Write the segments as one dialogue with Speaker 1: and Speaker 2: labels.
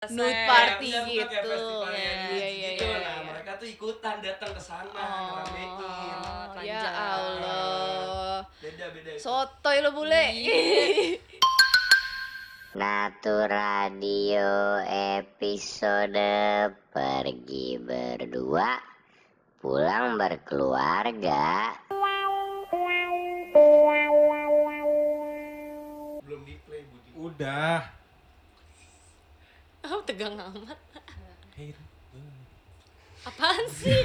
Speaker 1: nude
Speaker 2: Saya-
Speaker 1: party
Speaker 3: kayak
Speaker 1: gitu. Iya,
Speaker 3: di
Speaker 1: iya,
Speaker 3: gitu.
Speaker 1: iya,
Speaker 3: Nah,
Speaker 1: iya.
Speaker 3: mereka tuh ikutan datang ke sana
Speaker 1: Oh,
Speaker 3: ngeramein.
Speaker 1: ya. Allah.
Speaker 3: Beda beda. itu.
Speaker 1: Sotoy lo bule.
Speaker 4: Natu Radio episode pergi berdua pulang berkeluarga
Speaker 3: Belum di play Budi.
Speaker 5: Udah.
Speaker 2: Oh, tegang amat.
Speaker 5: Hey,
Speaker 2: Apaan sih?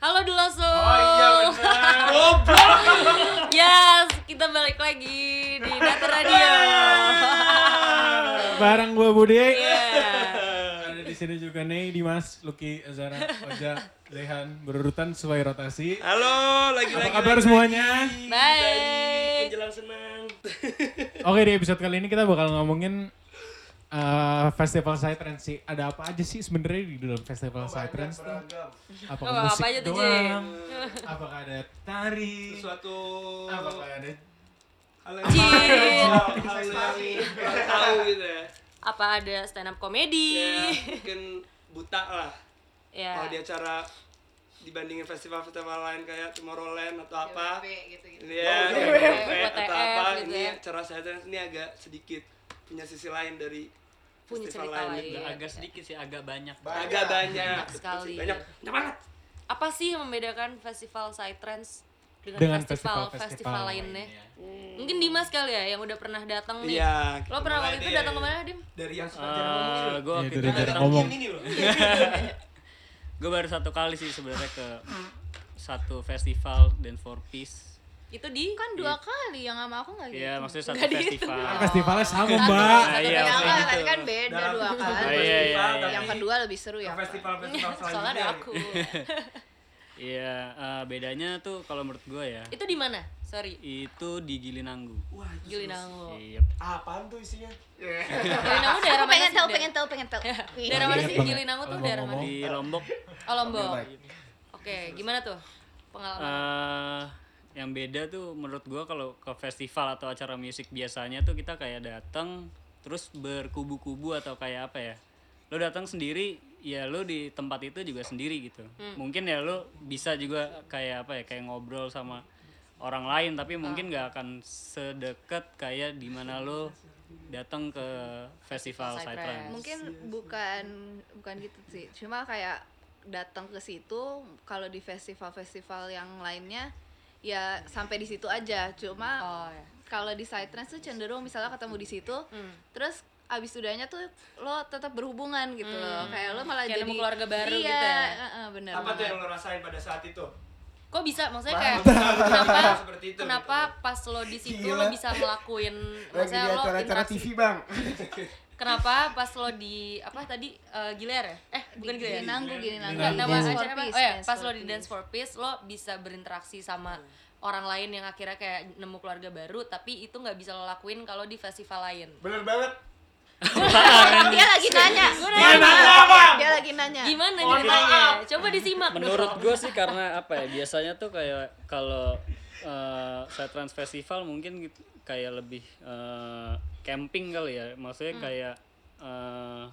Speaker 2: Halo Dulaso.
Speaker 3: Oh iya benar.
Speaker 2: Yes, kita balik lagi di Data Radio.
Speaker 5: Barang gua Budi.
Speaker 2: Iya.
Speaker 5: Ada di sini juga nih Dimas, Lucky, Zara, Oja, Lehan berurutan sesuai rotasi.
Speaker 3: Halo, lagi
Speaker 5: Apa
Speaker 3: lagi.
Speaker 5: kabar
Speaker 3: lagi,
Speaker 5: semuanya?
Speaker 2: Baik,
Speaker 3: Menjelang senang.
Speaker 5: Oke di episode kali ini kita bakal ngomongin uh, festival Psytrance sih. Ada apa aja sih sebenarnya di dalam festival Psytrance tuh? Apakah
Speaker 2: Oh, apa
Speaker 5: musik
Speaker 2: aja tuh,
Speaker 5: doang? Apakah ada tari?
Speaker 3: Sesuatu
Speaker 5: Apakah ada
Speaker 3: tahu gitu ya.
Speaker 2: Apa ada stand up comedy?
Speaker 3: Ya, mungkin buta lah.
Speaker 2: Ya.
Speaker 3: Kalau di acara dibandingin festival-festival lain kayak Tomorrowland atau apa. Iya,
Speaker 2: WTF
Speaker 3: atau apa
Speaker 2: gitu
Speaker 3: ini
Speaker 2: ya.
Speaker 3: acara saya ini agak sedikit punya sisi lain dari
Speaker 2: Punya
Speaker 3: festival
Speaker 2: cerita
Speaker 3: lain.
Speaker 2: lain.
Speaker 6: agak sedikit sih agak banyak
Speaker 3: Agak banyak.
Speaker 2: Banyak sekali.
Speaker 3: Banyak. Banyak banget.
Speaker 2: Apa sih yang membedakan festival Psytrance dengan,
Speaker 5: Dengan
Speaker 2: festival,
Speaker 5: festival-festival
Speaker 2: festival lainnya?
Speaker 6: lainnya.
Speaker 2: Mungkin Dimas kali ya yang udah pernah datang nih.
Speaker 3: Iya.
Speaker 2: Lo pernah waktu itu datang ke mana, Dim?
Speaker 3: Dari yang suka jarang ngomong
Speaker 6: gue waktu
Speaker 5: Iya,
Speaker 6: itu
Speaker 5: jarang
Speaker 6: datang
Speaker 5: ngomong.
Speaker 6: Gue baru satu kali sih sebenarnya ke satu festival Dance for Peace
Speaker 2: Itu di
Speaker 1: Kan dua kali yang sama aku nggak gitu.
Speaker 6: Iya maksudnya satu
Speaker 2: Nggak dihitung.
Speaker 6: festival
Speaker 5: Festivalnya sama
Speaker 2: Satu.
Speaker 5: mbak.
Speaker 6: Ah,
Speaker 2: Satu
Speaker 6: iya,
Speaker 1: Yang
Speaker 2: festival.
Speaker 6: maksudnya
Speaker 1: kan,
Speaker 6: gitu.
Speaker 1: kan beda
Speaker 3: Dalam
Speaker 1: dua
Speaker 3: festival,
Speaker 1: kali.
Speaker 6: iya, iya,
Speaker 3: festival,
Speaker 6: iya.
Speaker 3: tapi
Speaker 1: Yang kedua lebih seru ya.
Speaker 3: festival-festival
Speaker 2: Soalnya ada
Speaker 3: selanjutnya.
Speaker 2: aku.
Speaker 6: iya eh, bedanya tuh kalau menurut gue ya
Speaker 2: itu di mana? Sorry.
Speaker 6: itu di Gilinanggu
Speaker 3: Wah, itu
Speaker 2: Gilinanggo.
Speaker 6: Iya.
Speaker 3: apaan tuh isinya?
Speaker 2: Gilinanggo daerah
Speaker 1: Aku
Speaker 2: mana
Speaker 1: pengen
Speaker 2: sih?
Speaker 1: tahu, pengen tahu, pengen tahu.
Speaker 2: Daerah mana sih
Speaker 5: Banget.
Speaker 2: Gilinanggo tuh daerah mana?
Speaker 6: di Lombok
Speaker 2: Oh Lombok. Oke, gimana tuh pengalaman?
Speaker 6: Yang beda tuh menurut gua kalau ke festival atau acara musik biasanya tuh kita kayak datang terus berkubu-kubu atau kayak apa ya lo datang sendiri ya lo di tempat itu juga sendiri gitu mungkin ya lo bisa juga kayak apa ya kayak ngobrol sama orang lain tapi mungkin nggak akan sedekat kayak di mana lo datang ke festival.
Speaker 2: Psytrance.
Speaker 1: Mungkin bukan bukan gitu sih. Cuma kayak datang ke situ kalau di festival-festival yang lainnya ya sampai di situ aja. Cuma
Speaker 2: oh ya.
Speaker 1: kalau di Psytrance tuh cenderung misalnya ketemu di situ,
Speaker 2: Hmm.
Speaker 1: terus abis udahnya tuh lo tetap berhubungan gitu loh. Kayak lo malah
Speaker 2: Kayak
Speaker 1: jadi
Speaker 2: nemu keluarga baru
Speaker 1: iya,
Speaker 2: gitu ya?
Speaker 1: heeh, bener
Speaker 3: Apa tuh yang lo rasain pada saat itu?
Speaker 2: Kok bisa? Maksudnya kayak kenapa
Speaker 3: Seperti itu,
Speaker 2: kenapa pas lo di situ lo bisa ngelakuin maksudnya
Speaker 7: di
Speaker 2: lo
Speaker 7: acara-acara
Speaker 2: interaksi
Speaker 7: TV bang
Speaker 2: kenapa pas lo di apa tadi eh, Giler ya? Eh bukan
Speaker 1: Gini
Speaker 2: Giler.
Speaker 1: nanggu, gini nanggu.
Speaker 2: Enggak, nama acara apa? Oh ya, pas
Speaker 1: for
Speaker 2: lo di. Dance for Peace lo bisa berinteraksi sama orang lain yang akhirnya kayak nemu keluarga baru tapi itu nggak bisa lo lakuin kalau di festival lain.
Speaker 7: bener banget
Speaker 1: Dia lagi nanya.
Speaker 2: Gue
Speaker 1: Dia
Speaker 2: nanya,
Speaker 1: Dia lagi nanya.
Speaker 2: gimana ceritanya? Coba disimak
Speaker 6: menurut gue sih karena apa ya biasanya tuh kayak kalau uh, Trans Festival mungkin gitu- kayak lebih eh, camping kali ya. Maksudnya kayak eh,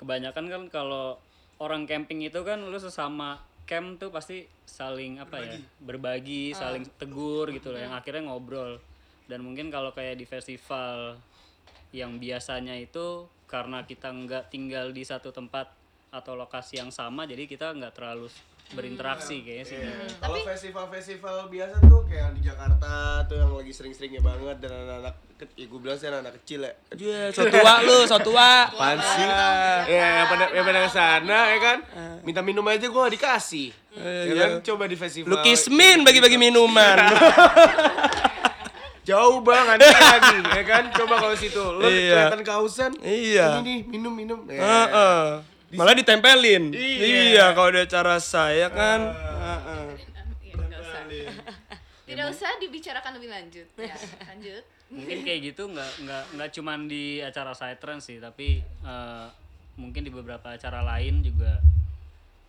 Speaker 6: kebanyakan kan kalau orang camping itu kan lu sesama camp tuh pasti saling apa ya berbagi. saling tegur gitu loh yang akhirnya ngobrol. Dan mungkin kalau kayak di festival yang biasanya itu karena kita nggak tinggal di satu tempat atau lokasi yang sama jadi kita nggak terlalu berinteraksi kayaknya sih.
Speaker 7: Kalau festival-festival biasa tuh kayak di Jakarta tuh yang lagi sering-seringnya banget dan anak-anak ya gue bilang sih anak-anak kecil ya.
Speaker 3: Iya, so tua lu, so tua.
Speaker 7: apaan sih? ya yang pada yang pada ke sana ya kan? Minta minum aja gue gak dikasih. Ya kan? Coba di festival.
Speaker 3: Lukismin bagi-bagi minuman.
Speaker 7: jauh bang aneh lagi ya kan? Coba kalau situ. Lo
Speaker 3: Iya.
Speaker 7: kelihatan kehausan.
Speaker 3: Iya.
Speaker 7: ini nih minum minum. Ya.
Speaker 3: Malah ditempelin.
Speaker 7: Iya.
Speaker 3: kalau ada acara saya kan. Heeh.
Speaker 1: Iya, nggak usah. Tidak usah dibicarakan lebih lanjut. Ya, lanjut.
Speaker 6: mungkin kayak gitu nggak nggak nggak cuman di acara Psytrance sih tapi eh, mungkin di beberapa acara lain juga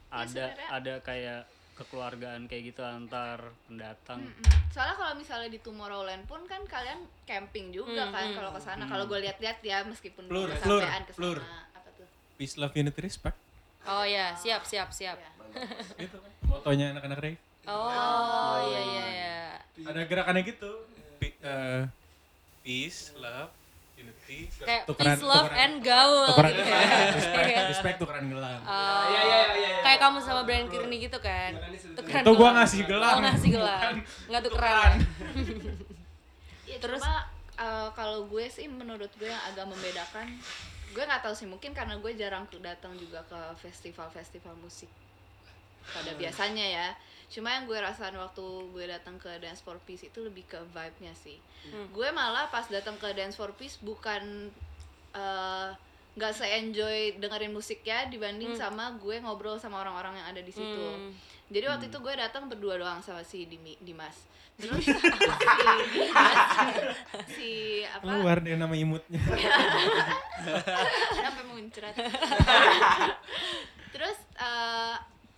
Speaker 6: ada
Speaker 1: sebenarnya-
Speaker 6: ada kayak kekeluargaan kayak gitu antar pendatang
Speaker 1: Mm-mm. Soalnya kalau misalnya di Tomorrowland pun kan kalian camping juga
Speaker 2: Hmm,
Speaker 1: kan
Speaker 2: hmm.
Speaker 1: kalau ke sana. Kalau gue lihat-lihat ya meskipun belum
Speaker 5: Flur,
Speaker 1: kesampean ke sana.
Speaker 5: Peace, love, unity, respect.
Speaker 2: Oh ya, siap siap siap.
Speaker 1: Ya.
Speaker 5: Itu kan motonya anak-anak rave.
Speaker 2: Oh iya iya iya.
Speaker 5: Ada gerakannya gitu. Pi- eh, peace, love, unity.
Speaker 2: Kayak
Speaker 5: tukeran-
Speaker 2: peace, love,
Speaker 5: tukeran-
Speaker 2: and gaul.
Speaker 5: tukeran
Speaker 2: gitu.
Speaker 5: gelang. respect,
Speaker 2: Iya.
Speaker 5: respect tukeran gelang.
Speaker 2: Oh,
Speaker 3: Iya, iya, iya, iya.
Speaker 2: Kayak kamu sama Brian Kearney gitu kan.
Speaker 3: Iya, itu-
Speaker 2: Tukeran
Speaker 5: Itu gua ngasih gelang.
Speaker 2: Oh, ngasih gelang.
Speaker 5: Bukan
Speaker 2: Enggak tukeran.
Speaker 1: Ya,
Speaker 2: Terus?
Speaker 1: cuma uh, kalau gue sih menurut gue yang agak membedakan gue nggak tahu sih mungkin karena gue jarang datang juga ke festival-festival musik pada biasanya ya. Cuma yang gue rasain waktu gue datang ke Dance for Peace itu lebih ke vibe-nya sih. Gue malah pas datang ke Dance for Peace bukan uh, nggak se-enjoy dengerin musiknya dibanding sama gue ngobrol sama orang-orang yang ada di situ.
Speaker 2: Hmm.
Speaker 1: jadi waktu itu gue datang berdua doang sama si Dimi, Dimas terus si si apa?
Speaker 5: Keluar dia nama imutnya.
Speaker 1: sampai muncrat. Terus eh,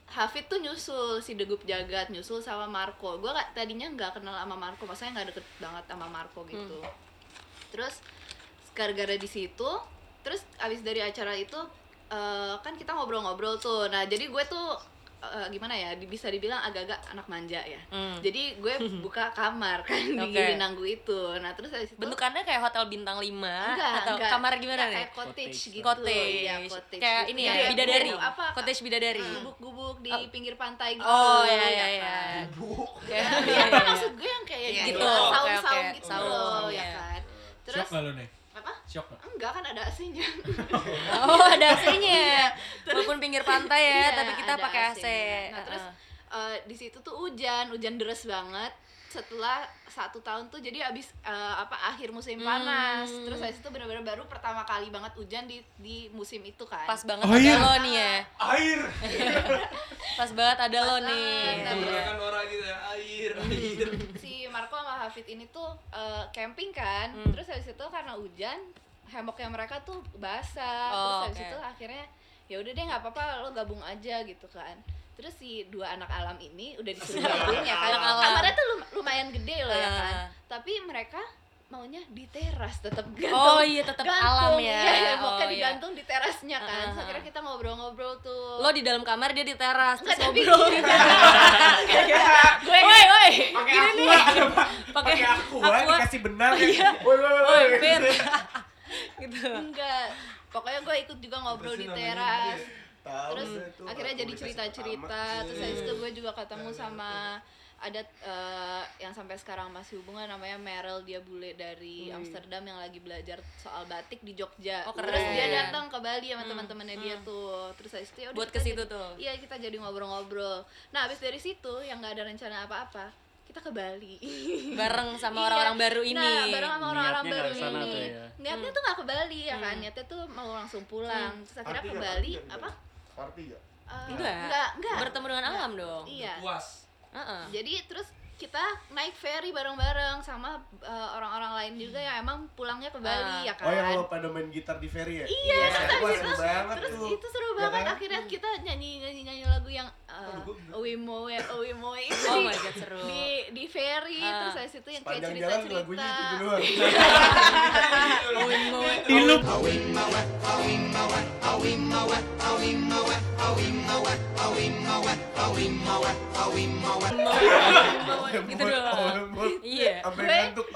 Speaker 1: Hafid tuh nyusul si Degup Jagat nyusul sama Marco. Gue gak, tadinya nggak kenal sama Marco maksudnya nggak deket banget sama Marco gitu. Terus gara-gara di situ terus abis dari acara itu eh, kan kita ngobrol-ngobrol tuh. Nah jadi gue tuh eh, gimana ya di- bisa dibilang agak-agak anak manja ya
Speaker 2: Hmm.
Speaker 1: jadi gue buka kamar kan di
Speaker 2: Oke.
Speaker 1: Gili itu nah terus abis itu
Speaker 2: Bentukannya kayak hotel bintang 5
Speaker 1: Enggak,
Speaker 2: atau
Speaker 1: enggak.
Speaker 2: kamar gimana
Speaker 1: Enggak,
Speaker 2: nih?
Speaker 1: Kayak cottage gitu.
Speaker 2: Cottage.
Speaker 1: Iya, cottage.
Speaker 2: Kayak ini ya,
Speaker 1: Iya,
Speaker 2: bidadari.
Speaker 1: gubuk, Apa?
Speaker 2: Cottage bidadari.
Speaker 1: Gubuk-gubuk di
Speaker 2: Oh.
Speaker 1: pinggir pantai gitu.
Speaker 2: Oh iya iya
Speaker 1: ya
Speaker 2: iya.
Speaker 1: kan?
Speaker 2: Iya,
Speaker 1: Iya,
Speaker 2: iya,
Speaker 1: apa
Speaker 2: iya.
Speaker 1: maksud gue yang kayak
Speaker 2: Iya,
Speaker 1: gitu,
Speaker 2: iya.
Speaker 1: Saung-saung
Speaker 2: oke.
Speaker 1: gitu
Speaker 2: Saung,
Speaker 1: loh,
Speaker 2: iya.
Speaker 1: ya kan. Terus
Speaker 5: gak lu nih? Shock gak?
Speaker 1: Enggak kan ada AC-nya.
Speaker 2: Oh, ada AC-nya. Walaupun pinggir pantai ya,
Speaker 1: Iya,
Speaker 2: tapi kita
Speaker 1: ada
Speaker 2: pakai AC.
Speaker 1: Nah, terus
Speaker 2: Heeh.
Speaker 1: eh, di situ tuh hujan, hujan deras banget. Setelah satu tahun tuh jadi abis eh, apa akhir musim panas.
Speaker 2: Hmm.
Speaker 1: Terus habis itu benar-benar baru pertama kali banget hujan di di musim itu kan.
Speaker 2: pas banget
Speaker 5: Oh,
Speaker 2: ada
Speaker 5: iya.
Speaker 2: lo nih ya.
Speaker 5: Air.
Speaker 2: Pas banget ada lo
Speaker 1: Pas
Speaker 2: nih.
Speaker 1: nah,
Speaker 2: Iya.
Speaker 3: Menggunakan orang gitu ya air air
Speaker 1: Hafid ini tuh eh, camping kan
Speaker 2: Hmm.
Speaker 1: terus habis itu karena hujan hemoknya mereka tuh basah
Speaker 2: Oh,
Speaker 1: terus habis
Speaker 2: oke.
Speaker 1: itu akhirnya ya udah deh nggak apa-apa lo gabung aja gitu kan terus si dua anak alam ini udah disuruh gabung ya kan kamarnya tuh lum- lumayan gede loh ya kan
Speaker 2: Ah.
Speaker 1: tapi mereka maunya di teras tetap gantung
Speaker 2: Oh iya tetap alam
Speaker 1: gantung,
Speaker 2: ya.
Speaker 1: iya,
Speaker 2: Oh, iya.
Speaker 1: digantung di terasnya kan
Speaker 2: Ah,
Speaker 1: so,
Speaker 2: ah,
Speaker 1: akhirnya kita ngobrol-ngobrol tuh
Speaker 2: Lo di dalam kamar dia di teras terus ngobrol.
Speaker 1: gue
Speaker 2: Woi, woi.
Speaker 7: Pakai aku pakai aku
Speaker 2: aqua.
Speaker 7: dikasih benang ya.
Speaker 2: Iya.
Speaker 7: Woi woi
Speaker 2: Pit. gitu.
Speaker 1: enggak pokoknya gue ikut juga ngobrol di teras terus akhirnya jadi cerita-cerita terus habis itu gue juga ketemu sama ada eh, yang sampai sekarang masih hubungan namanya Meryl dia bule dari Amsterdam yang lagi belajar soal batik di Jogja
Speaker 2: Oh,
Speaker 1: terus
Speaker 2: keren.
Speaker 1: dia datang ke Bali sama teman-temannya dia tuh terus habis itu ya
Speaker 2: Buat ke situ tuh.
Speaker 1: iya kita jadi ngobrol-ngobrol nah habis dari situ yang nggak ada rencana apa-apa kita ke Bali
Speaker 2: Bareng sama
Speaker 1: Iya.
Speaker 2: orang-orang baru ini.
Speaker 1: Nah, bareng sama orang-orang baru ini.
Speaker 6: tuh ya.
Speaker 1: Niatnya tuh nggak ke Bali ya kan, niatnya tuh mau langsung pulang. Terus akhirnya ke Bali apa?
Speaker 7: Party ya?
Speaker 1: Eh,
Speaker 2: Enggak.
Speaker 1: enggak, enggak.
Speaker 2: Bertemu dengan alam dong.
Speaker 1: Iya.
Speaker 3: puas
Speaker 2: Heeh.
Speaker 1: Jadi terus kita naik ferry bareng-bareng sama eh, orang-orang lain juga yang emang pulangnya ke Bali
Speaker 2: Ah.
Speaker 1: ya kan.
Speaker 7: Oh yang lo pada main gitar di ferry ya?
Speaker 1: Iya, terus
Speaker 7: Wah,
Speaker 1: habis
Speaker 7: seru
Speaker 1: itu,
Speaker 7: banget
Speaker 1: terus
Speaker 7: tuh.
Speaker 1: itu seru
Speaker 7: Ya
Speaker 1: banget.
Speaker 7: kan?
Speaker 1: Akhirnya kita nyanyi nyanyi nyanyi lagu yang uh, Owi Moe, Owi Moe itu
Speaker 2: Oh
Speaker 1: di,
Speaker 2: my God, seru.
Speaker 1: di di ferry
Speaker 2: Ah.
Speaker 1: terus habis itu yang kayak cerita-cerita.
Speaker 7: lagunya itu duluan.
Speaker 5: Di loop.
Speaker 2: Gitu doang. Iya.
Speaker 7: Sampai
Speaker 1: Gue-
Speaker 7: ngantuk.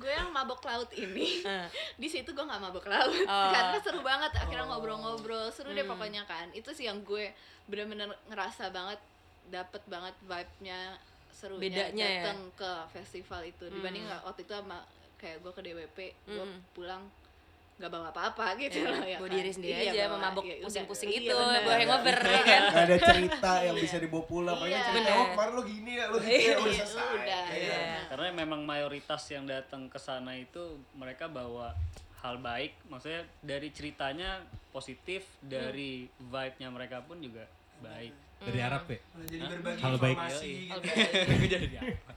Speaker 1: Gue yang mabok laut ini
Speaker 2: Ah.
Speaker 1: di situ gue nggak mabok laut
Speaker 2: Oh.
Speaker 1: karena seru banget akhirnya ngobrol-ngobrol seru deh pokoknya kan itu sih yang gue bener-bener ngerasa banget dapet banget vibe-nya serunya
Speaker 2: Bedanya ya?
Speaker 1: datang ke festival itu dibanding nggak waktu itu sama kayak gue ke DWP gue
Speaker 2: Mm.
Speaker 1: pulang nggak bawa apa-apa gitu
Speaker 2: Iya,
Speaker 1: loh ya
Speaker 2: bawa
Speaker 1: kan.
Speaker 2: diri sendiri
Speaker 1: Iya,
Speaker 2: aja
Speaker 1: bawa-
Speaker 2: memabok
Speaker 1: iya, udah.
Speaker 2: pusing-pusing
Speaker 1: Iya,
Speaker 2: gitu
Speaker 1: bener.
Speaker 2: bawa hangover ya kan
Speaker 7: Gak ada cerita yang bisa dibawa pulang.
Speaker 1: Iya.
Speaker 7: cerita, oh kemarin lo gini ya, lo gitu ya, udah
Speaker 1: Iya,
Speaker 7: selesai.
Speaker 1: udah,
Speaker 7: Iya.
Speaker 1: iya.
Speaker 6: karena memang mayoritas yang datang ke sana itu mereka bawa hal baik maksudnya dari ceritanya positif dari vibe-nya mereka pun juga baik
Speaker 5: Dari Arab ya?
Speaker 3: jadi berbagi
Speaker 5: Hal baik.
Speaker 3: informasi
Speaker 2: Hal
Speaker 3: gitu.
Speaker 2: baik.
Speaker 5: Jadi apa?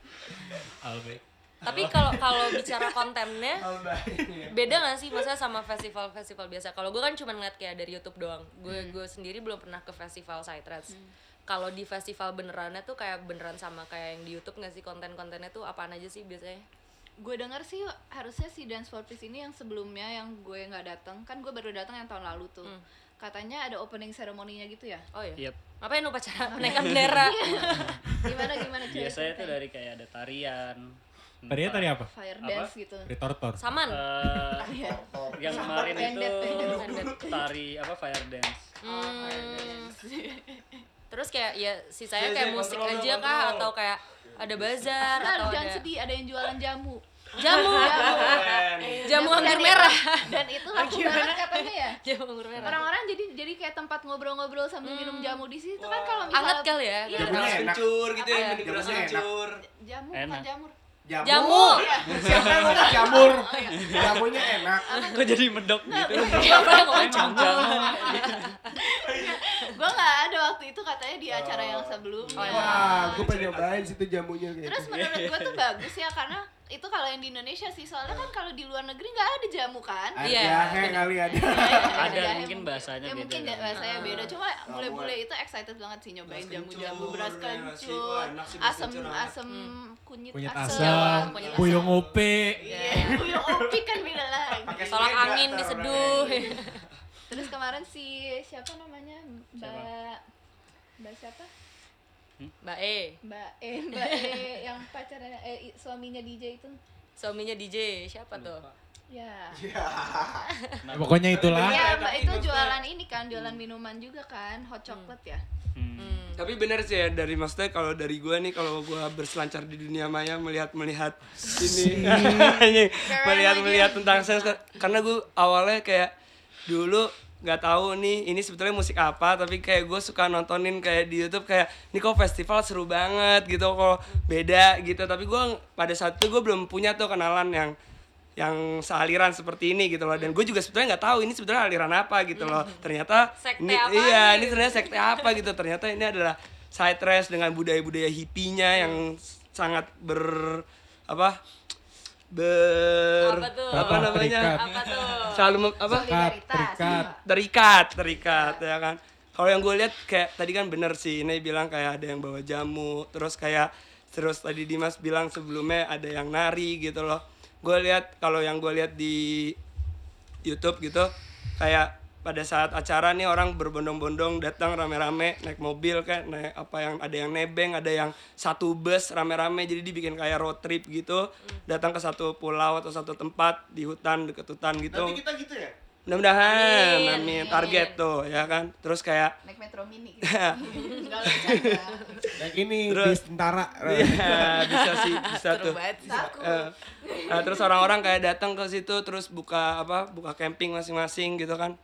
Speaker 5: Hal baik.
Speaker 2: Tapi kalau kalau bicara kontennya
Speaker 7: baik.
Speaker 2: beda gak sih? Maksudnya sama festival-festival biasa. Kalau gue kan cuma ngeliat kayak dari YouTube doang. Gue gue sendiri belum pernah ke festival Psytrance kalau di festival benerannya tuh kayak beneran sama kayak yang di YouTube nggak sih? Konten-kontennya tuh apaan aja sih biasanya?
Speaker 1: Gue denger sih harusnya si dance for peace ini yang sebelumnya yang gue nggak datang kan gue baru datang yang tahun lalu tuh. Katanya ada opening ceremony-nya gitu ya?
Speaker 2: Oh ya
Speaker 6: Yep.
Speaker 2: ngapain upacara? Menaikkan bendera.
Speaker 1: Gimana gimana cerita
Speaker 6: biasanya tuh dari kayak ada tarian
Speaker 5: Tadinya tadi apa?
Speaker 1: fire
Speaker 6: Apa?
Speaker 1: dance gitu.
Speaker 5: Dari tortor.
Speaker 2: saman.
Speaker 6: Eh,
Speaker 1: Iya.
Speaker 6: yang kemarin itu tari apa fire dance.
Speaker 2: Hmm. terus kayak ya sisanya
Speaker 7: Zai,
Speaker 2: kayak
Speaker 7: Zai,
Speaker 2: musik
Speaker 7: kontrol
Speaker 2: aja kah?
Speaker 7: kontrol.
Speaker 2: atau kayak ada bazar
Speaker 1: Nah,
Speaker 2: atau
Speaker 1: jangan
Speaker 2: ada
Speaker 1: sedih ada yang jualan jamu.
Speaker 2: Jamu. Jamu. Anggur merah.
Speaker 1: Dan itu laku banget katanya ya.
Speaker 2: Jamu anggur merah.
Speaker 1: Orang-orang jadi jadi kayak tempat ngobrol-ngobrol sambil minum jamu di situ kan kalau
Speaker 2: anget
Speaker 1: misalnya
Speaker 2: kali ya
Speaker 1: Iya.
Speaker 3: enak.
Speaker 7: kencur gitu ya, mini beras
Speaker 3: Jamunya enak.
Speaker 7: kencur.
Speaker 1: Jamu
Speaker 2: jamu
Speaker 7: Siapa yang ngomong jamur? Jamunya enak.
Speaker 6: kok jadi medok gitu?
Speaker 2: Siapa yang ngomong
Speaker 1: gue nggak ada waktu itu katanya di acara yang sebelumnya.
Speaker 7: Wah, gue pengen nyobain situ jamunya gitu.
Speaker 1: terus menurut gue tuh bagus ya karena itu kalau yang di Indonesia sih soalnya kan kalau di luar negeri nggak ada jamu kan?
Speaker 2: Iya,
Speaker 7: Jahe kali ada.
Speaker 6: Ada,
Speaker 1: jahe
Speaker 6: mungkin bahasanya
Speaker 1: ya,
Speaker 6: beda
Speaker 1: mungkin
Speaker 6: kan.
Speaker 1: ya, bahasanya beda. Cuma bule-bule itu excited banget sih nyobain
Speaker 7: Beras
Speaker 1: jamu-jamu beras
Speaker 7: ya
Speaker 1: kencur asam asam kunyit
Speaker 5: Kunyit
Speaker 1: asam
Speaker 2: kunyit asam.
Speaker 5: puyung ope.
Speaker 1: iya puyuh opi kan beda lagi.
Speaker 2: Tolak angin diseduh.
Speaker 1: terus kemarin si siapa namanya? Mbak mbak siapa
Speaker 2: mbak E.
Speaker 1: Mbak E mbak E yang pacarnya eh suaminya DJ itu.
Speaker 2: Suaminya DJ siapa tuh?
Speaker 1: Ya.
Speaker 5: Ya, pokoknya itulah.
Speaker 1: Iya, Mbak itu jualan ini kan, jualan minuman juga kan, hot chocolate ya.
Speaker 6: Hmm.
Speaker 2: Hmm.
Speaker 3: Tapi bener sih ya dari maksudnya kalau dari gua nih kalau gua berselancar di dunia maya melihat melihat ini. Melihat melihat tentang sense karena gua awalnya kayak dulu nggak tahu nih ini sebetulnya musik apa tapi kayak gue suka nontonin kayak di YouTube kayak ini kok festival seru banget gitu kok beda gitu. Tapi gua pada saat itu gue belum punya tuh kenalan yang yang sealiran seperti ini gitu loh. Dan gue juga sebetulnya nggak tahu ini sebetulnya aliran apa gitu loh. Ternyata
Speaker 2: Sekte
Speaker 3: ini,
Speaker 2: apa
Speaker 3: iya
Speaker 2: nih?
Speaker 3: ini ternyata sekte apa gitu. Ternyata ini adalah side race dengan budaya-budaya hippinya yang sangat ber apa ber
Speaker 2: Apa tuh?
Speaker 3: apa namanya
Speaker 5: Terikat.
Speaker 2: apa tuh
Speaker 3: selalu mem- apa
Speaker 5: Terikat, terikat.
Speaker 3: terikat terikat ya kan kalau yang gue lihat kayak tadi kan bener sih ini bilang kayak ada yang bawa jamu terus kayak terus tadi Dimas bilang sebelumnya ada yang nari gitu loh gue lihat kalau yang gue lihat di YouTube gitu kayak pada saat acara nih orang berbondong-bondong datang rame-rame naik mobil kayak naik apa yang ada yang nebeng ada yang satu bus rame-rame jadi dibikin kayak road trip gitu. Datang ke satu pulau atau satu tempat di hutan deket hutan gitu.
Speaker 7: Nanti kita gitu ya?
Speaker 3: mudah-mudahan
Speaker 2: Amin.
Speaker 3: amin. Target tuh ya kan? Terus kayak
Speaker 1: Naik metro mini gitu.
Speaker 7: Yang ini
Speaker 3: Terus-
Speaker 7: bis tentara.
Speaker 3: ya bisa sih bisa tuh.
Speaker 1: Saku.
Speaker 3: Eh, nah, terus orang-orang kayak datang ke situ terus buka apa buka camping masing-masing gitu kan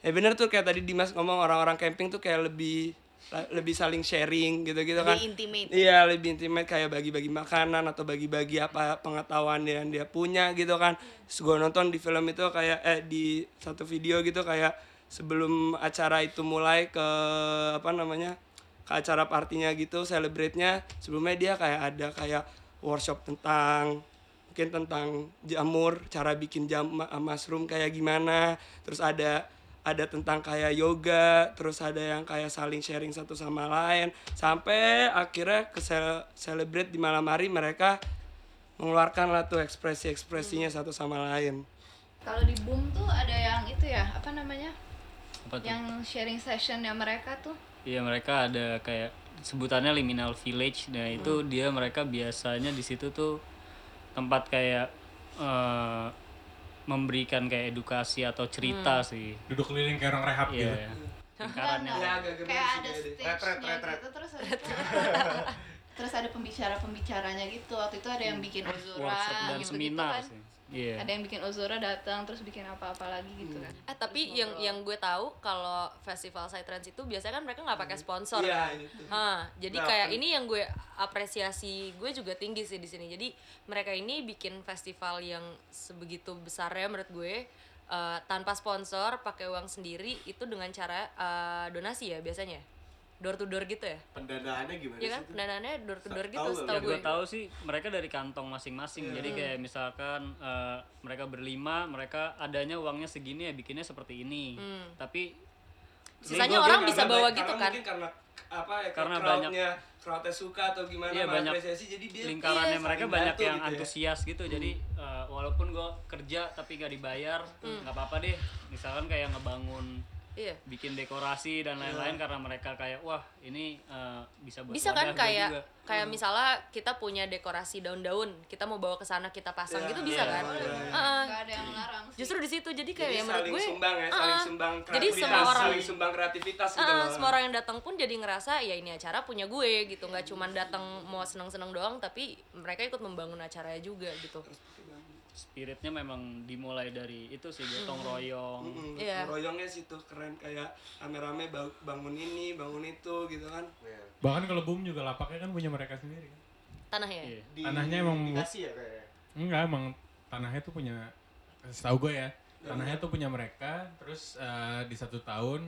Speaker 3: ya bener tuh kayak tadi Dimas ngomong orang-orang camping tuh kayak lebih lebih saling sharing gitu-gitu kan.
Speaker 2: Lebih intimate.
Speaker 3: iya lebih intimate kayak bagi-bagi makanan atau bagi-bagi apa pengetahuan yang dia punya gitu kan. Terus gue nonton di film itu kayak eh di satu video gitu kayak sebelum acara itu mulai ke apa namanya ke acara partinya gitu celebrate-nya sebelumnya dia kayak ada kayak workshop tentang mungkin tentang jamur cara bikin jam mushroom kayak gimana. Terus ada ada tentang kayak yoga terus ada yang kayak saling sharing satu sama lain sampai akhirnya ke cel- celebrate di malam hari mereka mengeluarkan lah tuh ekspresi-ekspresinya satu sama lain
Speaker 1: Kalau di Boom tuh ada yang itu ya, apa namanya?
Speaker 6: apa tuh
Speaker 1: Yang sharing sessionnya mereka tuh.
Speaker 6: Iya mereka ada kayak sebutannya liminal village. Nah itu dia mereka biasanya di situ tuh tempat kayak eh, memberikan kayak edukasi atau cerita sih.
Speaker 5: Duduk keliling kayak orang rehab gitu.
Speaker 6: Iya. Lingkarannya.
Speaker 1: Enggak,
Speaker 3: agak gede
Speaker 1: kayak ada stage-nya gitu terus ada terus ada pembicara-pembicaranya gitu. Waktu itu ada yang bikin Ozora
Speaker 6: Workshop dan
Speaker 1: gitu,
Speaker 6: seminar
Speaker 1: kan.
Speaker 6: sih. Iya.
Speaker 1: Ada yang bikin Ozora datang terus bikin apa-apa lagi gitu kan.
Speaker 2: Eh tapi yang yang gue tahu kalau festival Psytrance itu biasanya kan mereka nggak pakai sponsor.
Speaker 3: Iya,
Speaker 2: kan?
Speaker 3: itu.
Speaker 2: Hah, jadi
Speaker 3: Nah,
Speaker 2: kayak ini yang gue apresiasi gue juga tinggi sih di sini. Jadi mereka ini bikin festival yang sebegitu besarnya menurut gue eh, tanpa sponsor, pakai uang sendiri itu dengan cara eh, donasi ya biasanya. Door to door gitu ya.
Speaker 7: Pendanaannya gimana
Speaker 2: Iya kan?
Speaker 7: sih?
Speaker 2: Pendanaannya door to door gitu setahu
Speaker 6: Yang
Speaker 2: gue.
Speaker 6: gue tahu sih mereka dari kantong masing-masing. Jadi kayak misalkan eh, mereka berlima, mereka adanya uangnya segini ya bikinnya seperti ini. Tapi
Speaker 2: sisanya orang bisa bawa gitu kan
Speaker 3: mungkin karena apa ya
Speaker 6: Karena banyak-
Speaker 3: crowdnya suka atau gimana
Speaker 6: Iya, banyak
Speaker 3: mengapresiasi jadi dia
Speaker 6: lingkarannya
Speaker 3: iya,
Speaker 6: mereka banyak yang
Speaker 3: gitu ya.
Speaker 6: antusias gitu jadi eh, walaupun gue kerja tapi gak dibayar nggak apa-apa deh misalkan kayak ngebangun
Speaker 2: iya
Speaker 6: bikin dekorasi dan lain-lain karena mereka kayak wah ini eh, bisa buat
Speaker 2: bisa kan kayak
Speaker 6: juga.
Speaker 2: kayak misalnya kita punya dekorasi daun-daun kita mau bawa ke sana kita pasang
Speaker 3: Iya,
Speaker 2: gitu bisa
Speaker 3: iya,
Speaker 2: kan
Speaker 3: iya, iya.
Speaker 2: Heeh.
Speaker 1: nggak ada yang melarang sih.
Speaker 2: justru di situ jadi kayak
Speaker 3: jadi
Speaker 2: ya menurut
Speaker 3: saling
Speaker 2: gue
Speaker 3: sumbang ya saling
Speaker 2: Heeh.
Speaker 3: sumbang
Speaker 2: Jadi
Speaker 3: kreativitas
Speaker 2: semua orang-
Speaker 3: saling sumbang kreativitas gitu
Speaker 2: Ah,
Speaker 3: loh.
Speaker 2: semua orang yang datang pun jadi ngerasa ya ini acara punya gue gitu nggak cuma datang mau seneng-seneng doang tapi mereka ikut membangun acaranya juga gitu
Speaker 6: spiritnya memang dimulai dari itu sih gotong royong
Speaker 3: Mm-mm,
Speaker 2: Iya.
Speaker 3: royongnya situ keren kayak rame-rame ba- bangun ini bangun itu gitu kan
Speaker 7: Iya.
Speaker 5: Bahkan kalau boom juga lapaknya kan punya mereka sendiri. kan.
Speaker 2: tanahnya
Speaker 6: Iya.
Speaker 7: Di-
Speaker 5: Tanahnya emang-
Speaker 7: dikasih ya kayaknya.
Speaker 5: Enggak, emang tanahnya tuh punya setahu gue ya. Tanahnya tuh punya mereka, terus eh, di satu tahun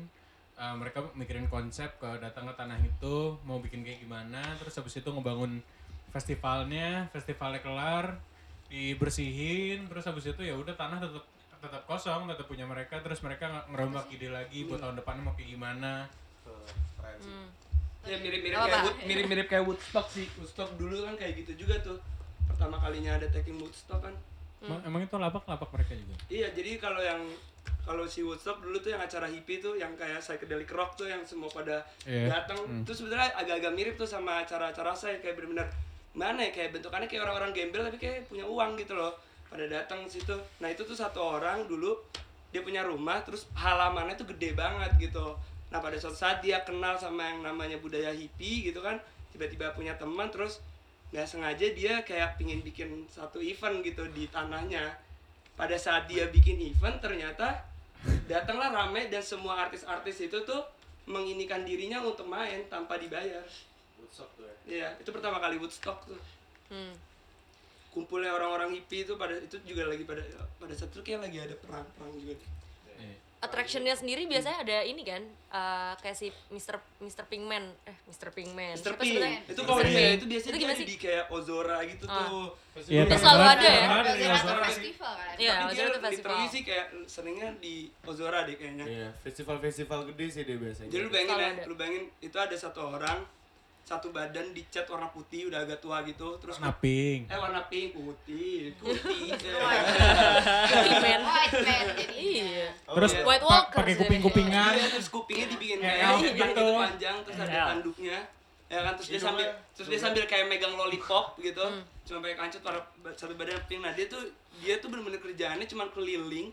Speaker 5: eh, mereka mikirin konsep ke datang ke tanah itu mau bikin kayak gimana, terus habis itu ngebangun festivalnya, festivalnya kelar, dibersihin, terus habis itu ya udah tanah tetap tetap kosong, tetap punya mereka, terus mereka nge- ngerombak ide lagi buat tahun depannya mau kayak gimana.
Speaker 7: Tuh, keren sih.
Speaker 2: Hmm.
Speaker 3: ya mirip-mirip
Speaker 2: Apa,
Speaker 3: kayak? Wood, mirip-mirip kayak Woodstock sih Woodstock dulu kan kayak gitu juga tuh pertama kalinya ada taking Woodstock kan
Speaker 5: Emang, emang itu lapak-lapak mereka juga.
Speaker 3: iya jadi kalau yang kalau si Woodstock dulu tuh yang acara hippie tuh yang kayak psychedelic rock tuh yang semua pada
Speaker 5: Iya.
Speaker 3: datang
Speaker 5: Hmm.
Speaker 3: itu sebenarnya agak-agak mirip tuh sama acara-acara saya kayak benar-benar mana ya kayak bentukannya kayak orang-orang gembel tapi kayak punya uang gitu loh. Pada datang situ. Nah itu tuh satu orang dulu dia punya rumah terus halamannya tuh gede banget gitu. Nah pada suatu saat dia kenal sama yang namanya budaya hippie gitu kan. Tiba-tiba punya teman terus nggak sengaja dia kayak pingin bikin satu event gitu di tanahnya. Pada saat dia bikin event ternyata datanglah rame dan semua artis-artis itu tuh menginikan dirinya untuk main tanpa dibayar
Speaker 7: Woodstock tuh ya.
Speaker 3: Iya, itu pertama kali Woodstock tuh.
Speaker 2: Hmm.
Speaker 3: Kumpulnya orang-orang hippie itu pada itu juga lagi pada pada saat itu kayak lagi ada perang-perang juga.
Speaker 5: Iya.
Speaker 2: attractionnya sendiri biasanya ada ini kan eh, kayak si Mr. Mr. Pinkman eh Mr. Pinkman
Speaker 3: Mr.
Speaker 2: Siapa
Speaker 3: Pink, itu kalau dia itu biasanya
Speaker 2: itu gimana
Speaker 3: di
Speaker 2: sih
Speaker 3: kayak Ozora gitu
Speaker 2: Ah.
Speaker 3: tuh.
Speaker 5: Iya,
Speaker 2: Itu selalu ada ya?
Speaker 1: Ozora
Speaker 5: di
Speaker 1: tuh
Speaker 5: Ozora.
Speaker 1: festival kan
Speaker 2: Iya,
Speaker 3: Tapi
Speaker 2: Ozora
Speaker 3: dia
Speaker 2: itu
Speaker 3: literally sih kayak seringnya di Ozora deh kayaknya.
Speaker 8: Iya, festival-festival gede sih dia biasanya.
Speaker 3: Jadi lu bayangin ya, lu bayangin itu ada satu orang satu badan dicat warna putih udah agak tua gitu terus
Speaker 5: Warna pink.
Speaker 3: eh warna pink putih putih
Speaker 2: Pinkman
Speaker 1: White man jadi.
Speaker 2: iya
Speaker 5: Terus
Speaker 3: iya.
Speaker 2: White Walkers
Speaker 5: pakai kuping-kupingan.
Speaker 3: Iya, terus kupingnya dibikin
Speaker 5: Kayak gitu.
Speaker 3: gitu panjang terus ada tanduknya ya kan terus dia sambil terus dia sambil kayak megang lollipop gitu
Speaker 2: Hmm.
Speaker 3: cuma pakai kancut warna satu badan pink nah dia tuh dia tuh bener-bener kerjaannya cuma keliling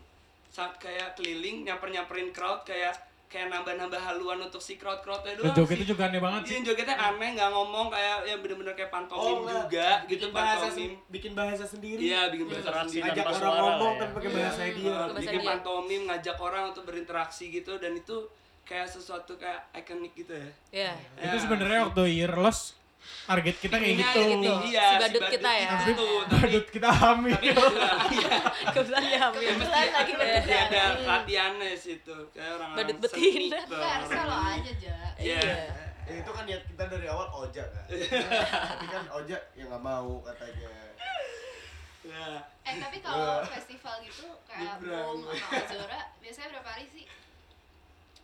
Speaker 3: saat kayak keliling nyamper nyamperin crowd kayak kayak nambah-nambah haluan untuk si crowd crowdnya doang
Speaker 5: jogetnya
Speaker 3: sih.
Speaker 5: juga aneh banget sih.
Speaker 3: Iya jogetnya aneh nggak ngomong kayak yang bener-bener kayak pantomim
Speaker 7: enggak.
Speaker 3: juga gitu
Speaker 7: bikin bahasa
Speaker 3: pantomim
Speaker 7: bikin bahasa sendiri.
Speaker 3: iya bikin bahasa sendiri
Speaker 7: Ngajak orang
Speaker 6: suara
Speaker 7: ngomong
Speaker 6: ya.
Speaker 7: tapi pakai bahasa dia.
Speaker 3: Uh,
Speaker 2: Bahasa
Speaker 3: bikin
Speaker 2: dia.
Speaker 3: pantomim ngajak orang untuk berinteraksi gitu dan itu kayak sesuatu kayak ikonik gitu ya
Speaker 2: Iya.
Speaker 5: Itu sebenarnya waktu year loss target kita kayak gitu.
Speaker 3: gitu.
Speaker 2: Si
Speaker 3: Iya,
Speaker 2: badut kita ya.
Speaker 3: Itu tuh, tapi
Speaker 5: Badut kita hamil.
Speaker 3: iya,
Speaker 2: kebetulan ya hamil
Speaker 1: Kebetulan lagi badut
Speaker 3: ada latihannya situ. Kayak orang
Speaker 2: Badut betina.
Speaker 1: Enggak harusnya lo aja aja.
Speaker 3: Iya.
Speaker 7: Ya, itu kan niat kita dari awal ojek kan. tapi kan ojek ya nggak mau katanya.
Speaker 3: Ya.
Speaker 1: Eh tapi kalau festival gitu kayak. Boom sama Ozora biasanya berapa hari sih?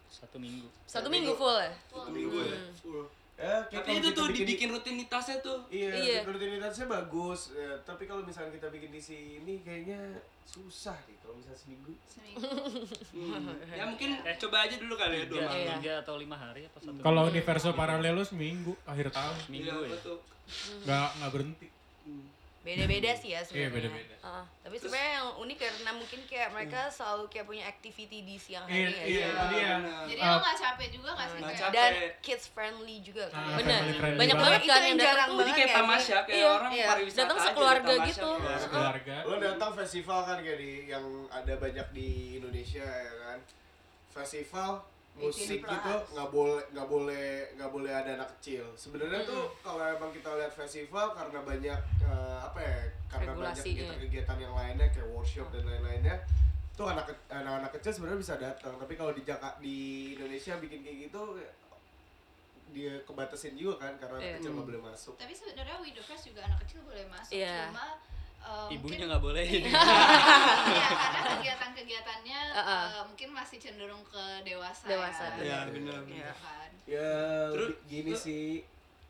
Speaker 6: satu minggu
Speaker 2: satu minggu full ya
Speaker 3: Satu minggu ya. full.
Speaker 7: Ya,
Speaker 3: Tapi itu
Speaker 7: kita
Speaker 3: tuh
Speaker 7: bikin-
Speaker 3: dibikin rutinitasnya tuh.
Speaker 7: Iya,
Speaker 2: Iya.
Speaker 7: rutinitasnya bagus. Ya, tapi kalau misalnya kita bikin di sini kayaknya susah nih kalau misalnya seminggu.
Speaker 1: Seminggu.
Speaker 3: Hmm. Ya mungkin coba aja dulu kali ya dua malam.
Speaker 6: tiga atau lima hari atau satu
Speaker 5: Kalau universo paralelus minggu akhir tahun.
Speaker 6: minggu
Speaker 3: Iya,
Speaker 6: ya
Speaker 3: betul.
Speaker 5: Nggak nggak berhenti.
Speaker 3: Hmm.
Speaker 9: Beda-beda sih ya
Speaker 5: Iya
Speaker 9: sebenarnya.
Speaker 5: beda-beda.
Speaker 2: Heeh.
Speaker 9: Tapi sebenarnya yang unik karena mungkin kayak mereka selalu kayak punya activity di siang
Speaker 5: Iya,
Speaker 9: hari ya.
Speaker 5: iya, itu dia.
Speaker 3: benar.
Speaker 1: Jadi
Speaker 5: Uh,
Speaker 1: lo gak capek juga gak sih
Speaker 3: Nggak
Speaker 1: kayak
Speaker 3: capek.
Speaker 9: Dan kids friendly juga
Speaker 5: Ah,
Speaker 9: kan.
Speaker 2: bener
Speaker 5: family friendly
Speaker 2: banyak
Speaker 5: banget.
Speaker 2: kan
Speaker 9: yang
Speaker 2: datang
Speaker 9: jarang
Speaker 2: tuh
Speaker 3: Jadi kayak
Speaker 9: ya,
Speaker 3: tamasya kayak
Speaker 2: Iya,
Speaker 3: orang
Speaker 9: iya.
Speaker 3: pariwisata
Speaker 2: Datang
Speaker 3: aja,
Speaker 2: sekeluarga
Speaker 3: tamasya
Speaker 2: gitu.
Speaker 3: kayak.
Speaker 2: Heeh.
Speaker 5: Keluarga.
Speaker 7: Lo datang festival kan kayak di yang ada banyak di Indonesia ya kan. Festival musik
Speaker 9: 18
Speaker 7: gitu nggak boleh nggak boleh nggak boleh ada anak kecil. Sebenarnya tuh kalau emang kita lihat festival karena banyak eh, apa ya karena banyak kegiatan-kegiatan yang lainnya kayak workshop dan lain-lainnya tuh anak ke- anak-anak kecil sebenarnya bisa datang tapi kalau di Jakarta di Indonesia bikin kayak gitu dia kebatasin juga kan karena anak
Speaker 2: Iya.
Speaker 7: kecil nggak boleh masuk
Speaker 1: Tapi sebenarnya Widow Fest juga anak kecil boleh masuk
Speaker 2: Iya.
Speaker 1: Cuma uh,
Speaker 6: ibunya nggak boleh
Speaker 1: Iya, karena kegiatan-kegiatannya
Speaker 2: Uh-uh.
Speaker 1: eh, mungkin masih cenderung ke dewasa.
Speaker 2: Dewasa,
Speaker 1: ya.
Speaker 3: Iya, benar.
Speaker 1: Gitu
Speaker 2: Iya.
Speaker 1: kan.
Speaker 7: Ya,
Speaker 3: Terus-
Speaker 7: gini sih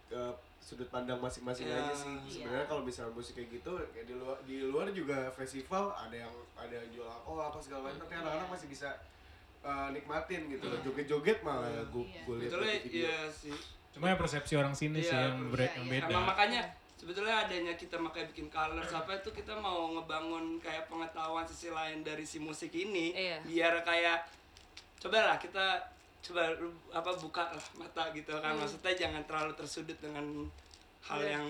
Speaker 7: ke sudut pandang masing-masing
Speaker 3: Ya,
Speaker 7: aja sih. Sebenarnya kalau misalnya musik kayak gitu, kayak di luar di luar juga festival ada yang ada yang jual alkohol apa segala macam, tapi anak-anak masih bisa uh, nikmatin gitu loh. Joget-joget malah gue
Speaker 1: Iya.
Speaker 7: gue lihat
Speaker 3: iya sih.
Speaker 5: Cuma ya persepsi orang sini sih
Speaker 3: Iya,
Speaker 5: yang, ber- yang beda.
Speaker 3: Emang makanya sebetulnya adanya kita makanya bikin colors apa itu kita mau ngebangun kayak pengetahuan sisi lain dari si musik ini
Speaker 2: Iya.
Speaker 3: biar kayak cobalah kita coba apa buka lah mata gitu kan maksudnya jangan terlalu tersudut dengan hal yang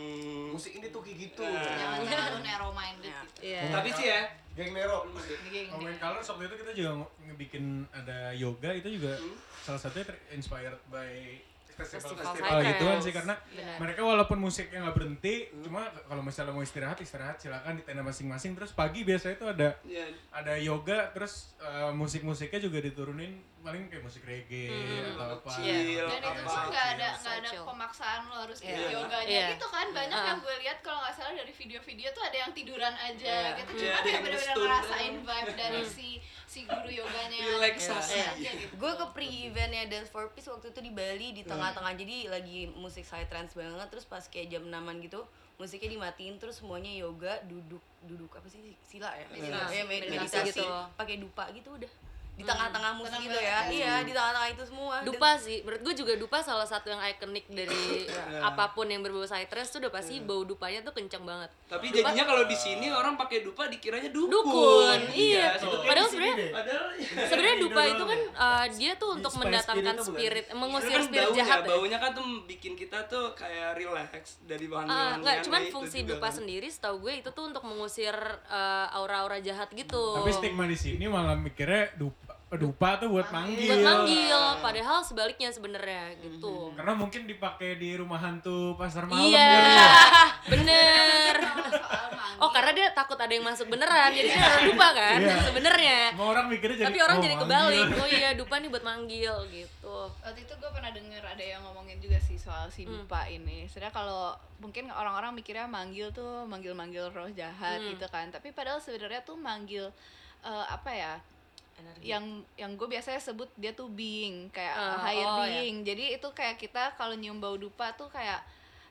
Speaker 7: musik ini tuh kayak gitu.
Speaker 3: Nah.
Speaker 1: Jangan terlalu narrow minded gitu.
Speaker 2: Iya.
Speaker 3: tapi sih ya
Speaker 7: Geng Nero.
Speaker 1: Geng-
Speaker 5: Komen Colors waktu itu kita juga nge- ngebikin ada yoga itu juga salah satunya inspired by
Speaker 2: Festival
Speaker 5: festival gituan
Speaker 2: Psytrance.
Speaker 5: sih karena
Speaker 2: Benar.
Speaker 5: mereka walaupun musiknya nggak berhenti cuma kalau misalnya mau istirahat istirahat silakan di tenda masing-masing terus pagi biasanya itu ada
Speaker 3: ya
Speaker 5: ada yoga terus eh, musik-musiknya juga diturunin paling kayak musik reggae atau apa
Speaker 3: chill
Speaker 1: Dan itu tuh nggak ada nggak ada pemaksaan lo harus ikut
Speaker 2: Iya.
Speaker 1: yoganya
Speaker 2: Iya.
Speaker 1: gitu kan banyak
Speaker 2: Ah.
Speaker 1: yang gue lihat kalau nggak salah dari video-video tuh ada yang tiduran aja
Speaker 2: Iya.
Speaker 1: gitu
Speaker 3: Iya,
Speaker 1: cuma
Speaker 3: ada
Speaker 1: kayak
Speaker 3: yang
Speaker 1: bener-bener
Speaker 3: nge-stun.
Speaker 1: ngerasain vibe dari si si guru yoganya yang
Speaker 3: Relaksasi.
Speaker 1: aja gitu.
Speaker 9: gue ke pre-eventnya Dance for Peace waktu itu di Bali di tengah-tengah jadi lagi musik psytrance banget terus pas kayak jam 6 gitu musiknya dimatiin terus semuanya yoga duduk duduk apa sih sila ya
Speaker 1: Meditasi.
Speaker 9: ya med-
Speaker 2: Meditasi
Speaker 9: meditasi
Speaker 2: gitu.
Speaker 9: pakai dupa gitu udah di tengah-tengah musik
Speaker 1: Tenang
Speaker 9: gitu ya
Speaker 1: banget.
Speaker 9: iya di tengah-tengah itu semua Dan-
Speaker 2: Dupa sih, menurut gue juga dupa salah satu yang ikonik dari apa pun yang berbau psytrance tuh udah pasti bau dupanya tuh kenceng banget.
Speaker 3: tapi jadinya kalau di sini orang pakai dupa dikiranya dukun
Speaker 2: Dukun, iya.
Speaker 3: sebetulnya
Speaker 2: Padahal sebenarnya
Speaker 3: padahal
Speaker 2: sebenarnya dupa itu kan uh, dia tuh untuk
Speaker 7: Spice
Speaker 2: mendatangkan
Speaker 7: spirit
Speaker 2: spirit, mengusir
Speaker 3: kan
Speaker 2: spirit
Speaker 3: baunya,
Speaker 2: jahat ya.
Speaker 3: baunya kan tuh bikin kita tuh kayak relax dari bahan
Speaker 2: Ah, enggak, cuman
Speaker 3: itu
Speaker 2: fungsi
Speaker 3: juga
Speaker 2: dupa
Speaker 3: kan.
Speaker 2: sendiri setahu gue itu tuh untuk mengusir uh, aura-aura jahat gitu.
Speaker 5: tapi stigma di sini malah mikirnya dupa dupa tuh buat manggil
Speaker 2: buat manggil, padahal sebaliknya sebenarnya gitu.
Speaker 5: karena mungkin dipakai di rumah hantu pasar malam
Speaker 2: Iya,
Speaker 5: gitu ya.
Speaker 2: bener.
Speaker 1: manggil
Speaker 2: Oh karena dia takut ada yang masuk beneran, jadi dia naruh dupa kan
Speaker 5: Iya.
Speaker 2: sebenarnya.
Speaker 5: Semua orang mikirnya jadi
Speaker 2: Tapi orang
Speaker 5: oh,
Speaker 2: jadi
Speaker 5: manggil.
Speaker 2: kebalik. Oh iya, dupa nih buat manggil gitu.
Speaker 1: waktu itu gue pernah denger ada yang ngomongin juga sih soal si
Speaker 2: Hmm.
Speaker 1: dupa ini sebenarnya kalau mungkin orang-orang mikirnya manggil tuh manggil-manggil roh jahat
Speaker 2: Hmm.
Speaker 1: gitu kan tapi padahal sebenarnya tuh manggil eh, apa ya
Speaker 2: Energi.
Speaker 1: yang yang gue biasanya sebut dia tuh being kayak
Speaker 2: Ah,
Speaker 1: higher
Speaker 2: oh, ya.
Speaker 1: being jadi itu kayak kita kalau nyium bau dupa tuh kayak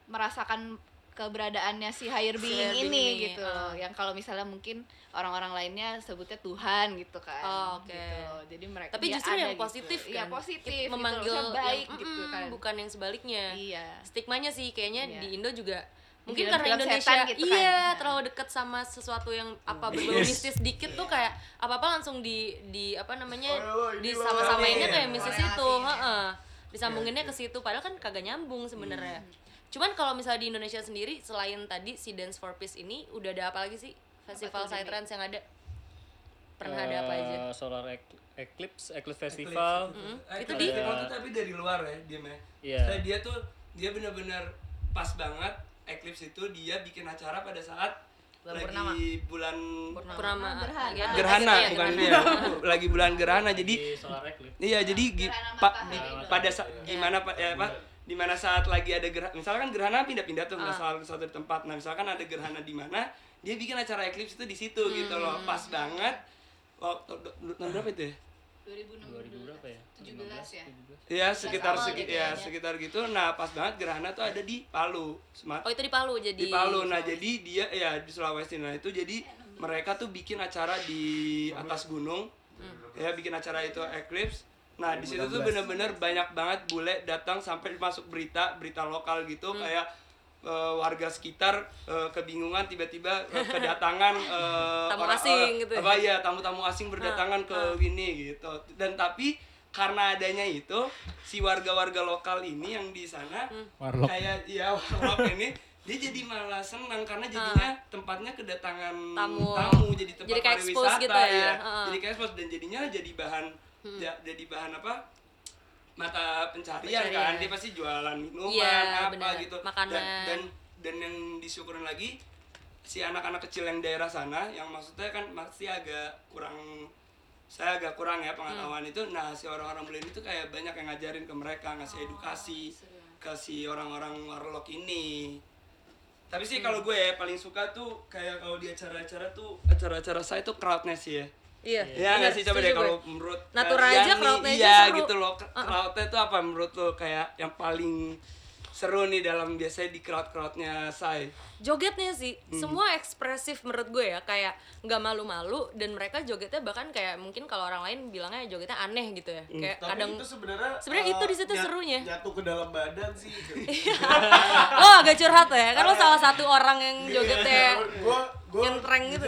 Speaker 1: merasakan keberadaannya si higher being
Speaker 2: higher being
Speaker 1: ini
Speaker 2: ini,
Speaker 1: gitu
Speaker 2: ah.
Speaker 1: yang kalau misalnya mungkin orang-orang lainnya sebutnya Tuhan gitu kan
Speaker 2: Oh, oke.
Speaker 1: gitu. jadi mereka
Speaker 2: Tapi justru yang
Speaker 1: gitu.
Speaker 2: positif kan.
Speaker 1: iya positif gitu.
Speaker 2: memanggil
Speaker 1: Maksudnya baik
Speaker 2: yang,
Speaker 1: gitu kan
Speaker 2: bukan yang sebaliknya.
Speaker 1: iya
Speaker 2: Stigmanya sih kayaknya
Speaker 1: Iya.
Speaker 2: di Indo juga mungkin
Speaker 1: Film-film
Speaker 2: karena Indonesia
Speaker 1: gitu kan.
Speaker 2: iya
Speaker 1: Nah.
Speaker 2: terlalu dekat sama sesuatu yang apa berbau
Speaker 3: Yes.
Speaker 2: mistis dikit tuh kayak apa apa langsung di di apa namanya
Speaker 7: Oh, lo, ini
Speaker 2: di
Speaker 7: lo.
Speaker 2: sama samainnya
Speaker 7: Iya,
Speaker 2: kayak mistis
Speaker 1: korelasi.
Speaker 2: itu heeh. disambunginnya ke situ padahal kan kagak nyambung sebenarnya cuman kalau misalnya di Indonesia sendiri selain tadi si Dance for Peace ini udah ada apa lagi sih festival psytrance yang ada pernah ada apa aja
Speaker 6: Eh, Solar Ec- Eclipse, Eclipse Festival.
Speaker 3: Eh,
Speaker 2: Itu
Speaker 3: itu
Speaker 2: di-
Speaker 3: festival tuh tapi dari luar ya dia mah.
Speaker 6: Iya.
Speaker 3: Saya dia tuh dia benar-benar pas banget Eclipse itu dia bikin acara pada saat
Speaker 9: Bulan
Speaker 3: lagi
Speaker 9: purnama.
Speaker 3: bulan
Speaker 2: Purnama.
Speaker 1: Gerhana.
Speaker 2: ada
Speaker 3: gerhana
Speaker 2: iya,
Speaker 3: bukan
Speaker 2: gerhana.
Speaker 3: dia. lagi bulan gerhana. Jadi iya jadi gi-
Speaker 1: Gerhana
Speaker 3: pa- di- pada sa- gimana pak ya apa di mana saat lagi ada gerhana misalkan gerhana pindah-pindah tuh nggak
Speaker 2: Ah.
Speaker 3: selalu satu tempat. Nah misalkan ada gerhana di mana dia bikin acara eclipse itu di situ gitu loh.
Speaker 2: Hmm.
Speaker 3: pas banget. Waktu tahun berapa itu ya
Speaker 6: 2000 berapa ya?
Speaker 1: 17 ya
Speaker 3: Ya sekitar
Speaker 1: awal
Speaker 3: segi-
Speaker 1: gitu
Speaker 3: ya
Speaker 1: ya.
Speaker 3: sekitar gitu. Nah pas banget gerhana tuh ada di Palu,
Speaker 2: oh itu di Palu jadi
Speaker 3: di Palu. Nah jadi dia ya di Sulawesi. Nah itu jadi mereka tuh bikin acara di atas gunung, ya bikin acara itu eclipse. Nah di situ tuh bener-bener banyak banget bule datang sampai masuk berita berita lokal gitu kayak eh, warga sekitar eh, kebingungan tiba-tiba eh, kedatangan eh,
Speaker 2: Tamu
Speaker 3: orang-
Speaker 2: asing
Speaker 3: orang-
Speaker 2: gitu ya?
Speaker 3: apa ya tamu-tamu asing berdatangan ke ini gitu dan tapi karena adanya itu si warga-warga lokal ini yang di sana
Speaker 5: Warlock.
Speaker 3: kayak ya warlock ini dia jadi malah senang karena jadinya tempatnya kedatangan
Speaker 2: Tamu.
Speaker 3: jadi tempat
Speaker 2: Jadi
Speaker 3: pariwisata
Speaker 2: gitu ya.
Speaker 3: ya.
Speaker 2: Heeh.
Speaker 3: jadi kayak dan jadinya jadi bahan ja- jadi bahan apa mata pencarian,
Speaker 2: Pencarian.
Speaker 3: kan dia pasti jualan minuman
Speaker 2: Iya,
Speaker 3: apa
Speaker 2: benar.
Speaker 3: gitu
Speaker 2: Makanan.
Speaker 3: dan dan dan yang disyukurin lagi si anak-anak kecil yang daerah sana yang maksudnya kan masih agak kurang saya agak kurang ya pengetahuan
Speaker 2: Hmm.
Speaker 3: itu nah si orang-orang bule itu kayak banyak yang ngajarin ke mereka ngasih edukasi ke si orang-orang warlock ini tapi sih kalau gue ya paling suka tuh kayak kalau di acara-acara tuh acara-acara saya tuh crowdness ya
Speaker 2: Iya.
Speaker 3: Ya nggak sih coba deh
Speaker 2: gue.
Speaker 3: kalau menurut
Speaker 2: Natura aja, crowd-nya
Speaker 3: iya
Speaker 2: seru.
Speaker 3: gitu loh. Crowdnya tuh apa menurut lo kayak yang paling seru nih dalam biasanya di crowd-crowdnya Sai?
Speaker 2: jogetnya sih semua ekspresif menurut gue ya kayak nggak malu-malu dan mereka jogetnya bahkan kayak mungkin kalau orang lain bilangnya jogetnya aneh gitu ya kayak
Speaker 7: Tapi
Speaker 2: kadang
Speaker 7: itu sebenarnya
Speaker 2: sebenarnya
Speaker 7: eh,
Speaker 2: itu di situ serunya.
Speaker 7: Nyatu ke dalam badan sih.
Speaker 2: lo agak curhat ya kan lo salah satu orang yang jogetnya
Speaker 7: gua gua
Speaker 2: nyentreng gitu.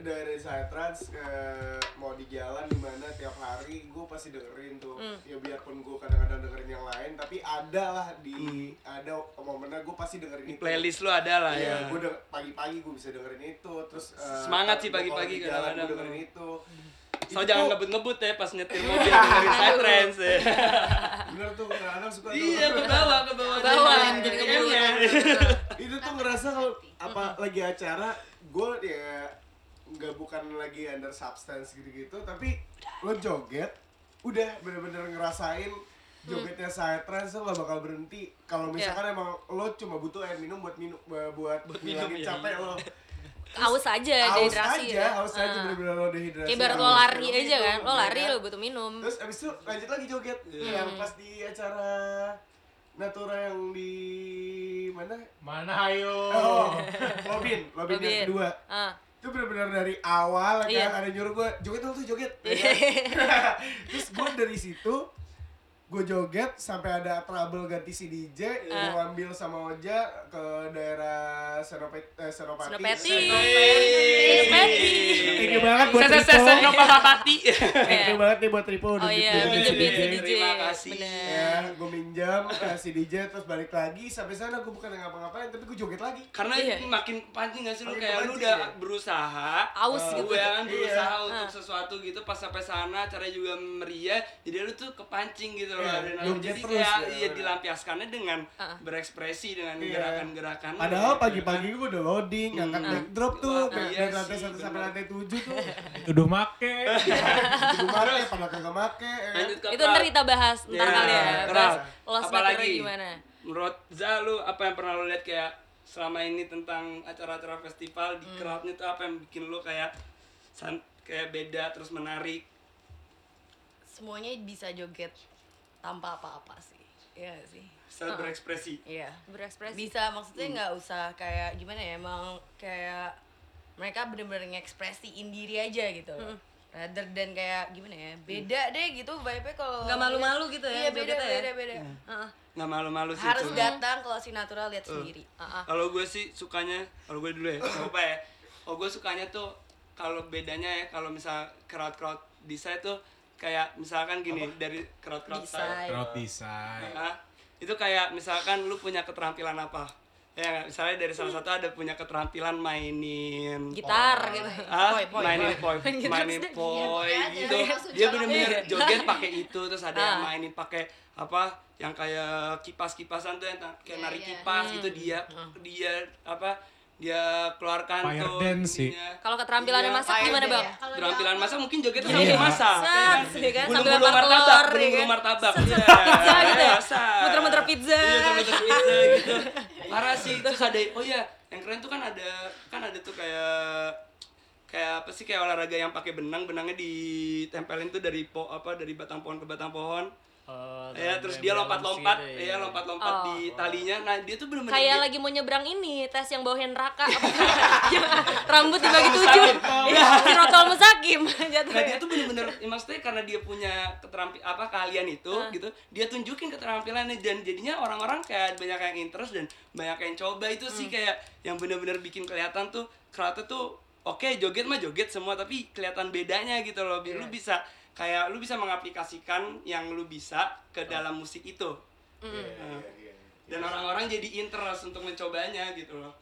Speaker 7: dari saya trans eh, mau di jalan di mana tiap hari gue pasti dengerin tuh
Speaker 2: Hmm.
Speaker 7: ya biarpun gue kadang-kadang dengerin yang lain tapi ada lah di ada momennya gue pasti dengerin
Speaker 3: Di
Speaker 7: itu
Speaker 3: playlist lo ada lah
Speaker 7: Iya,
Speaker 3: ya.
Speaker 7: gue pagi-pagi gue bisa dengerin itu terus eh,
Speaker 3: Semangat sih
Speaker 7: kalau gua
Speaker 3: pagi-pagi
Speaker 7: di jalan
Speaker 3: kadang-kadang.
Speaker 7: gue dengerin itu
Speaker 3: So
Speaker 7: Itu
Speaker 3: jangan ngebut-ngebut ya pas nyetir mobil dengerin Sai Trends ya.
Speaker 7: bener tuh kadang-kadang suka
Speaker 3: Iya, ke bawah, ke bawah.
Speaker 2: Bawah,
Speaker 3: Jadi
Speaker 2: jadi
Speaker 3: DM
Speaker 2: keburuan.
Speaker 3: ya.
Speaker 7: itu tuh ngerasa kalau apa lagi acara gue ya nggak bukan lagi under substance gitu-gitu tapi lo joget udah bener-bener ngerasain jogetnya saya trans lo gak bakal berhenti. Kalau misalkan emang lo cuma butuh air minum buat minum buat, buat ngilangin
Speaker 3: iya,
Speaker 7: capek
Speaker 3: iya.
Speaker 7: lo.
Speaker 2: Haus aja
Speaker 7: haus
Speaker 2: dehidrasi
Speaker 7: aja
Speaker 2: ya.
Speaker 7: haus aja
Speaker 2: Ah.
Speaker 7: bener-bener lo dehidrasi
Speaker 2: kayak ibarat lo lari aja kan lo lari lo butuh minum.
Speaker 7: Terus abis itu lanjut lagi joget yang pas di acara Natura yang di mana
Speaker 5: Mana ayo?
Speaker 7: Oh, Robin, Robin, yang
Speaker 2: Robin.
Speaker 7: kedua.
Speaker 2: Ah.
Speaker 7: Itu benar-benar dari awal kan
Speaker 2: Iya.
Speaker 7: ada nyuruh gue joget dong tuh joget. ya kan? Terus gue dari situ gue joget sampai ada trouble ganti si DJ, gue
Speaker 2: Ah.
Speaker 7: ngambil sama Oja ke daerah Senopet, eh, Senopati.
Speaker 2: Senopati.
Speaker 7: Senopati. Banget buat
Speaker 3: Saya
Speaker 7: Ripo.
Speaker 3: saya Nopapati.
Speaker 7: Thank you banget nih buat Ripo udah
Speaker 2: oh iya
Speaker 7: gitu.
Speaker 2: minjemin si
Speaker 3: DJ. Terima kasih.
Speaker 7: Ya, gue minjam si DJ terus balik lagi sampai sana gue bukan ngapa-ngapain tapi gue joget lagi.
Speaker 3: Karena
Speaker 2: Iya.
Speaker 3: makin pancing gak sih lu kayak lu udah
Speaker 7: ya?
Speaker 3: berusaha
Speaker 2: Aus
Speaker 3: uh,
Speaker 2: gitu.
Speaker 3: gue kan berusaha
Speaker 7: Iya.
Speaker 3: untuk
Speaker 2: Ah.
Speaker 3: sesuatu gitu pas sampai sana caranya juga meriah jadi lu tuh kepancing gitu loh
Speaker 7: Iya,
Speaker 3: jadi
Speaker 7: terus
Speaker 3: kayak
Speaker 7: ya,
Speaker 3: iya dilampiaskannya dengan berekspresi dengan
Speaker 7: Iya.
Speaker 3: gerakan-gerakan
Speaker 7: Padahal pagi-pagi gue udah loading, ngangkat backdrop tuh,
Speaker 3: Wah,
Speaker 7: dari
Speaker 3: iya
Speaker 7: lantai satu sampai lantai tujuh tuh.
Speaker 5: Tuduh make.
Speaker 7: Gue make, pada kagak make. ya.
Speaker 2: Itu ntar kita bahas ntar
Speaker 3: Iya,
Speaker 2: kali ya.
Speaker 3: crowd.
Speaker 2: bahas lost
Speaker 3: Apalagi?
Speaker 2: Gimana?
Speaker 3: menurut Za lu apa yang pernah lu lihat kayak selama ini tentang acara-acara festival di crowdnya tuh apa yang bikin lu kayak san- kayak beda terus menarik?
Speaker 9: Semuanya bisa joget tanpa apa-apa sih. Iya sih?
Speaker 3: Bisa berekspresi.
Speaker 9: Iya.
Speaker 2: Berekspresi.
Speaker 9: Bisa maksudnya nggak usah kayak gimana ya emang kayak mereka bener-bener ngekspresiin diri aja gitu rather than kayak gimana ya beda deh gitu vibe-nya kalau
Speaker 2: Nggak malu-malu gitu ya
Speaker 9: iya beda
Speaker 2: jogetnya ya?
Speaker 9: beda beda
Speaker 2: Heeh.
Speaker 3: nggak malu-malu sih
Speaker 9: harus
Speaker 3: itu.
Speaker 9: datang kalau si natural lihat sendiri
Speaker 2: Ah, ah.
Speaker 3: kalau gue sih sukanya kalau gue dulu ya apa ya kalau gue sukanya tuh kalau bedanya ya kalau misal crowd crowd di saya tuh kayak misalkan gini dari crowd crowd saya
Speaker 2: Desain.
Speaker 5: Crowd design.
Speaker 3: Hah? itu kayak misalkan lu punya keterampilan apa ya nggak? misalnya dari salah satu ada punya keterampilan mainin
Speaker 2: gitar gitu
Speaker 3: ah
Speaker 9: Poi, poi,
Speaker 3: mainin
Speaker 9: poi.
Speaker 3: poi mainin poi
Speaker 1: Iya,
Speaker 3: gitu
Speaker 1: iya, langsung
Speaker 3: dia bener-bener
Speaker 2: Iya.
Speaker 3: joget pakai itu terus ada yang
Speaker 2: Ah.
Speaker 3: mainin pakai apa yang kayak kipas-kipasan tuh yang kayak
Speaker 1: Iya,
Speaker 3: narik
Speaker 1: iya.
Speaker 3: kipas gitu dia dia apa dia keluarkan
Speaker 5: Fire
Speaker 3: tuh
Speaker 5: dance sih.
Speaker 2: kalau keterampilannya
Speaker 3: Iya,
Speaker 2: masak gimana bang
Speaker 3: keterampilan masak mungkin jogetnya
Speaker 5: Iya.
Speaker 3: sambil masak
Speaker 2: Set,
Speaker 3: ya kan?
Speaker 2: kan? Sambil
Speaker 3: martabak
Speaker 2: telur, ya
Speaker 3: gulung-gulung
Speaker 2: kan?
Speaker 3: martabak Iya,
Speaker 2: gitu ya?
Speaker 3: masak.
Speaker 2: Muter-muter pizza.
Speaker 3: iya muter-muter pizza gitu parah sih terus ada oh iya yang keren tuh kan ada kan ada tuh kayak kayak apa sih kayak olahraga yang pakai benang benangnya ditempelin tuh dari po apa dari batang pohon ke batang pohon
Speaker 6: Oh,
Speaker 3: ya terus dia lompat-lompat
Speaker 6: gitu
Speaker 3: ya lompat-lompat
Speaker 2: Oh.
Speaker 3: di talinya. Nah dia tuh bener-bener
Speaker 2: kayak lagi mau nyebrang ini tes yang bawain raka. Yang rambut dibagi tujuh. Iya, sirotol musakim jatuh
Speaker 3: Nah dia tuh bener-bener, ya maksudnya karena dia punya keterampilan apa keahlian itu gitu, dia tunjukin keterampilannya dan jadinya orang-orang kayak banyak yang interest dan banyak yang coba. Itu sih kayak yang bener-bener bikin kelihatan tuh crowdnya tuh oke joget mah joget semua tapi kelihatan bedanya gitu loh, Bi. lu bisa kayak lu bisa mengaplikasikan yang lu bisa ke dalam musik itu. Nah, dan orang-orang jadi interest untuk mencobanya gitu loh.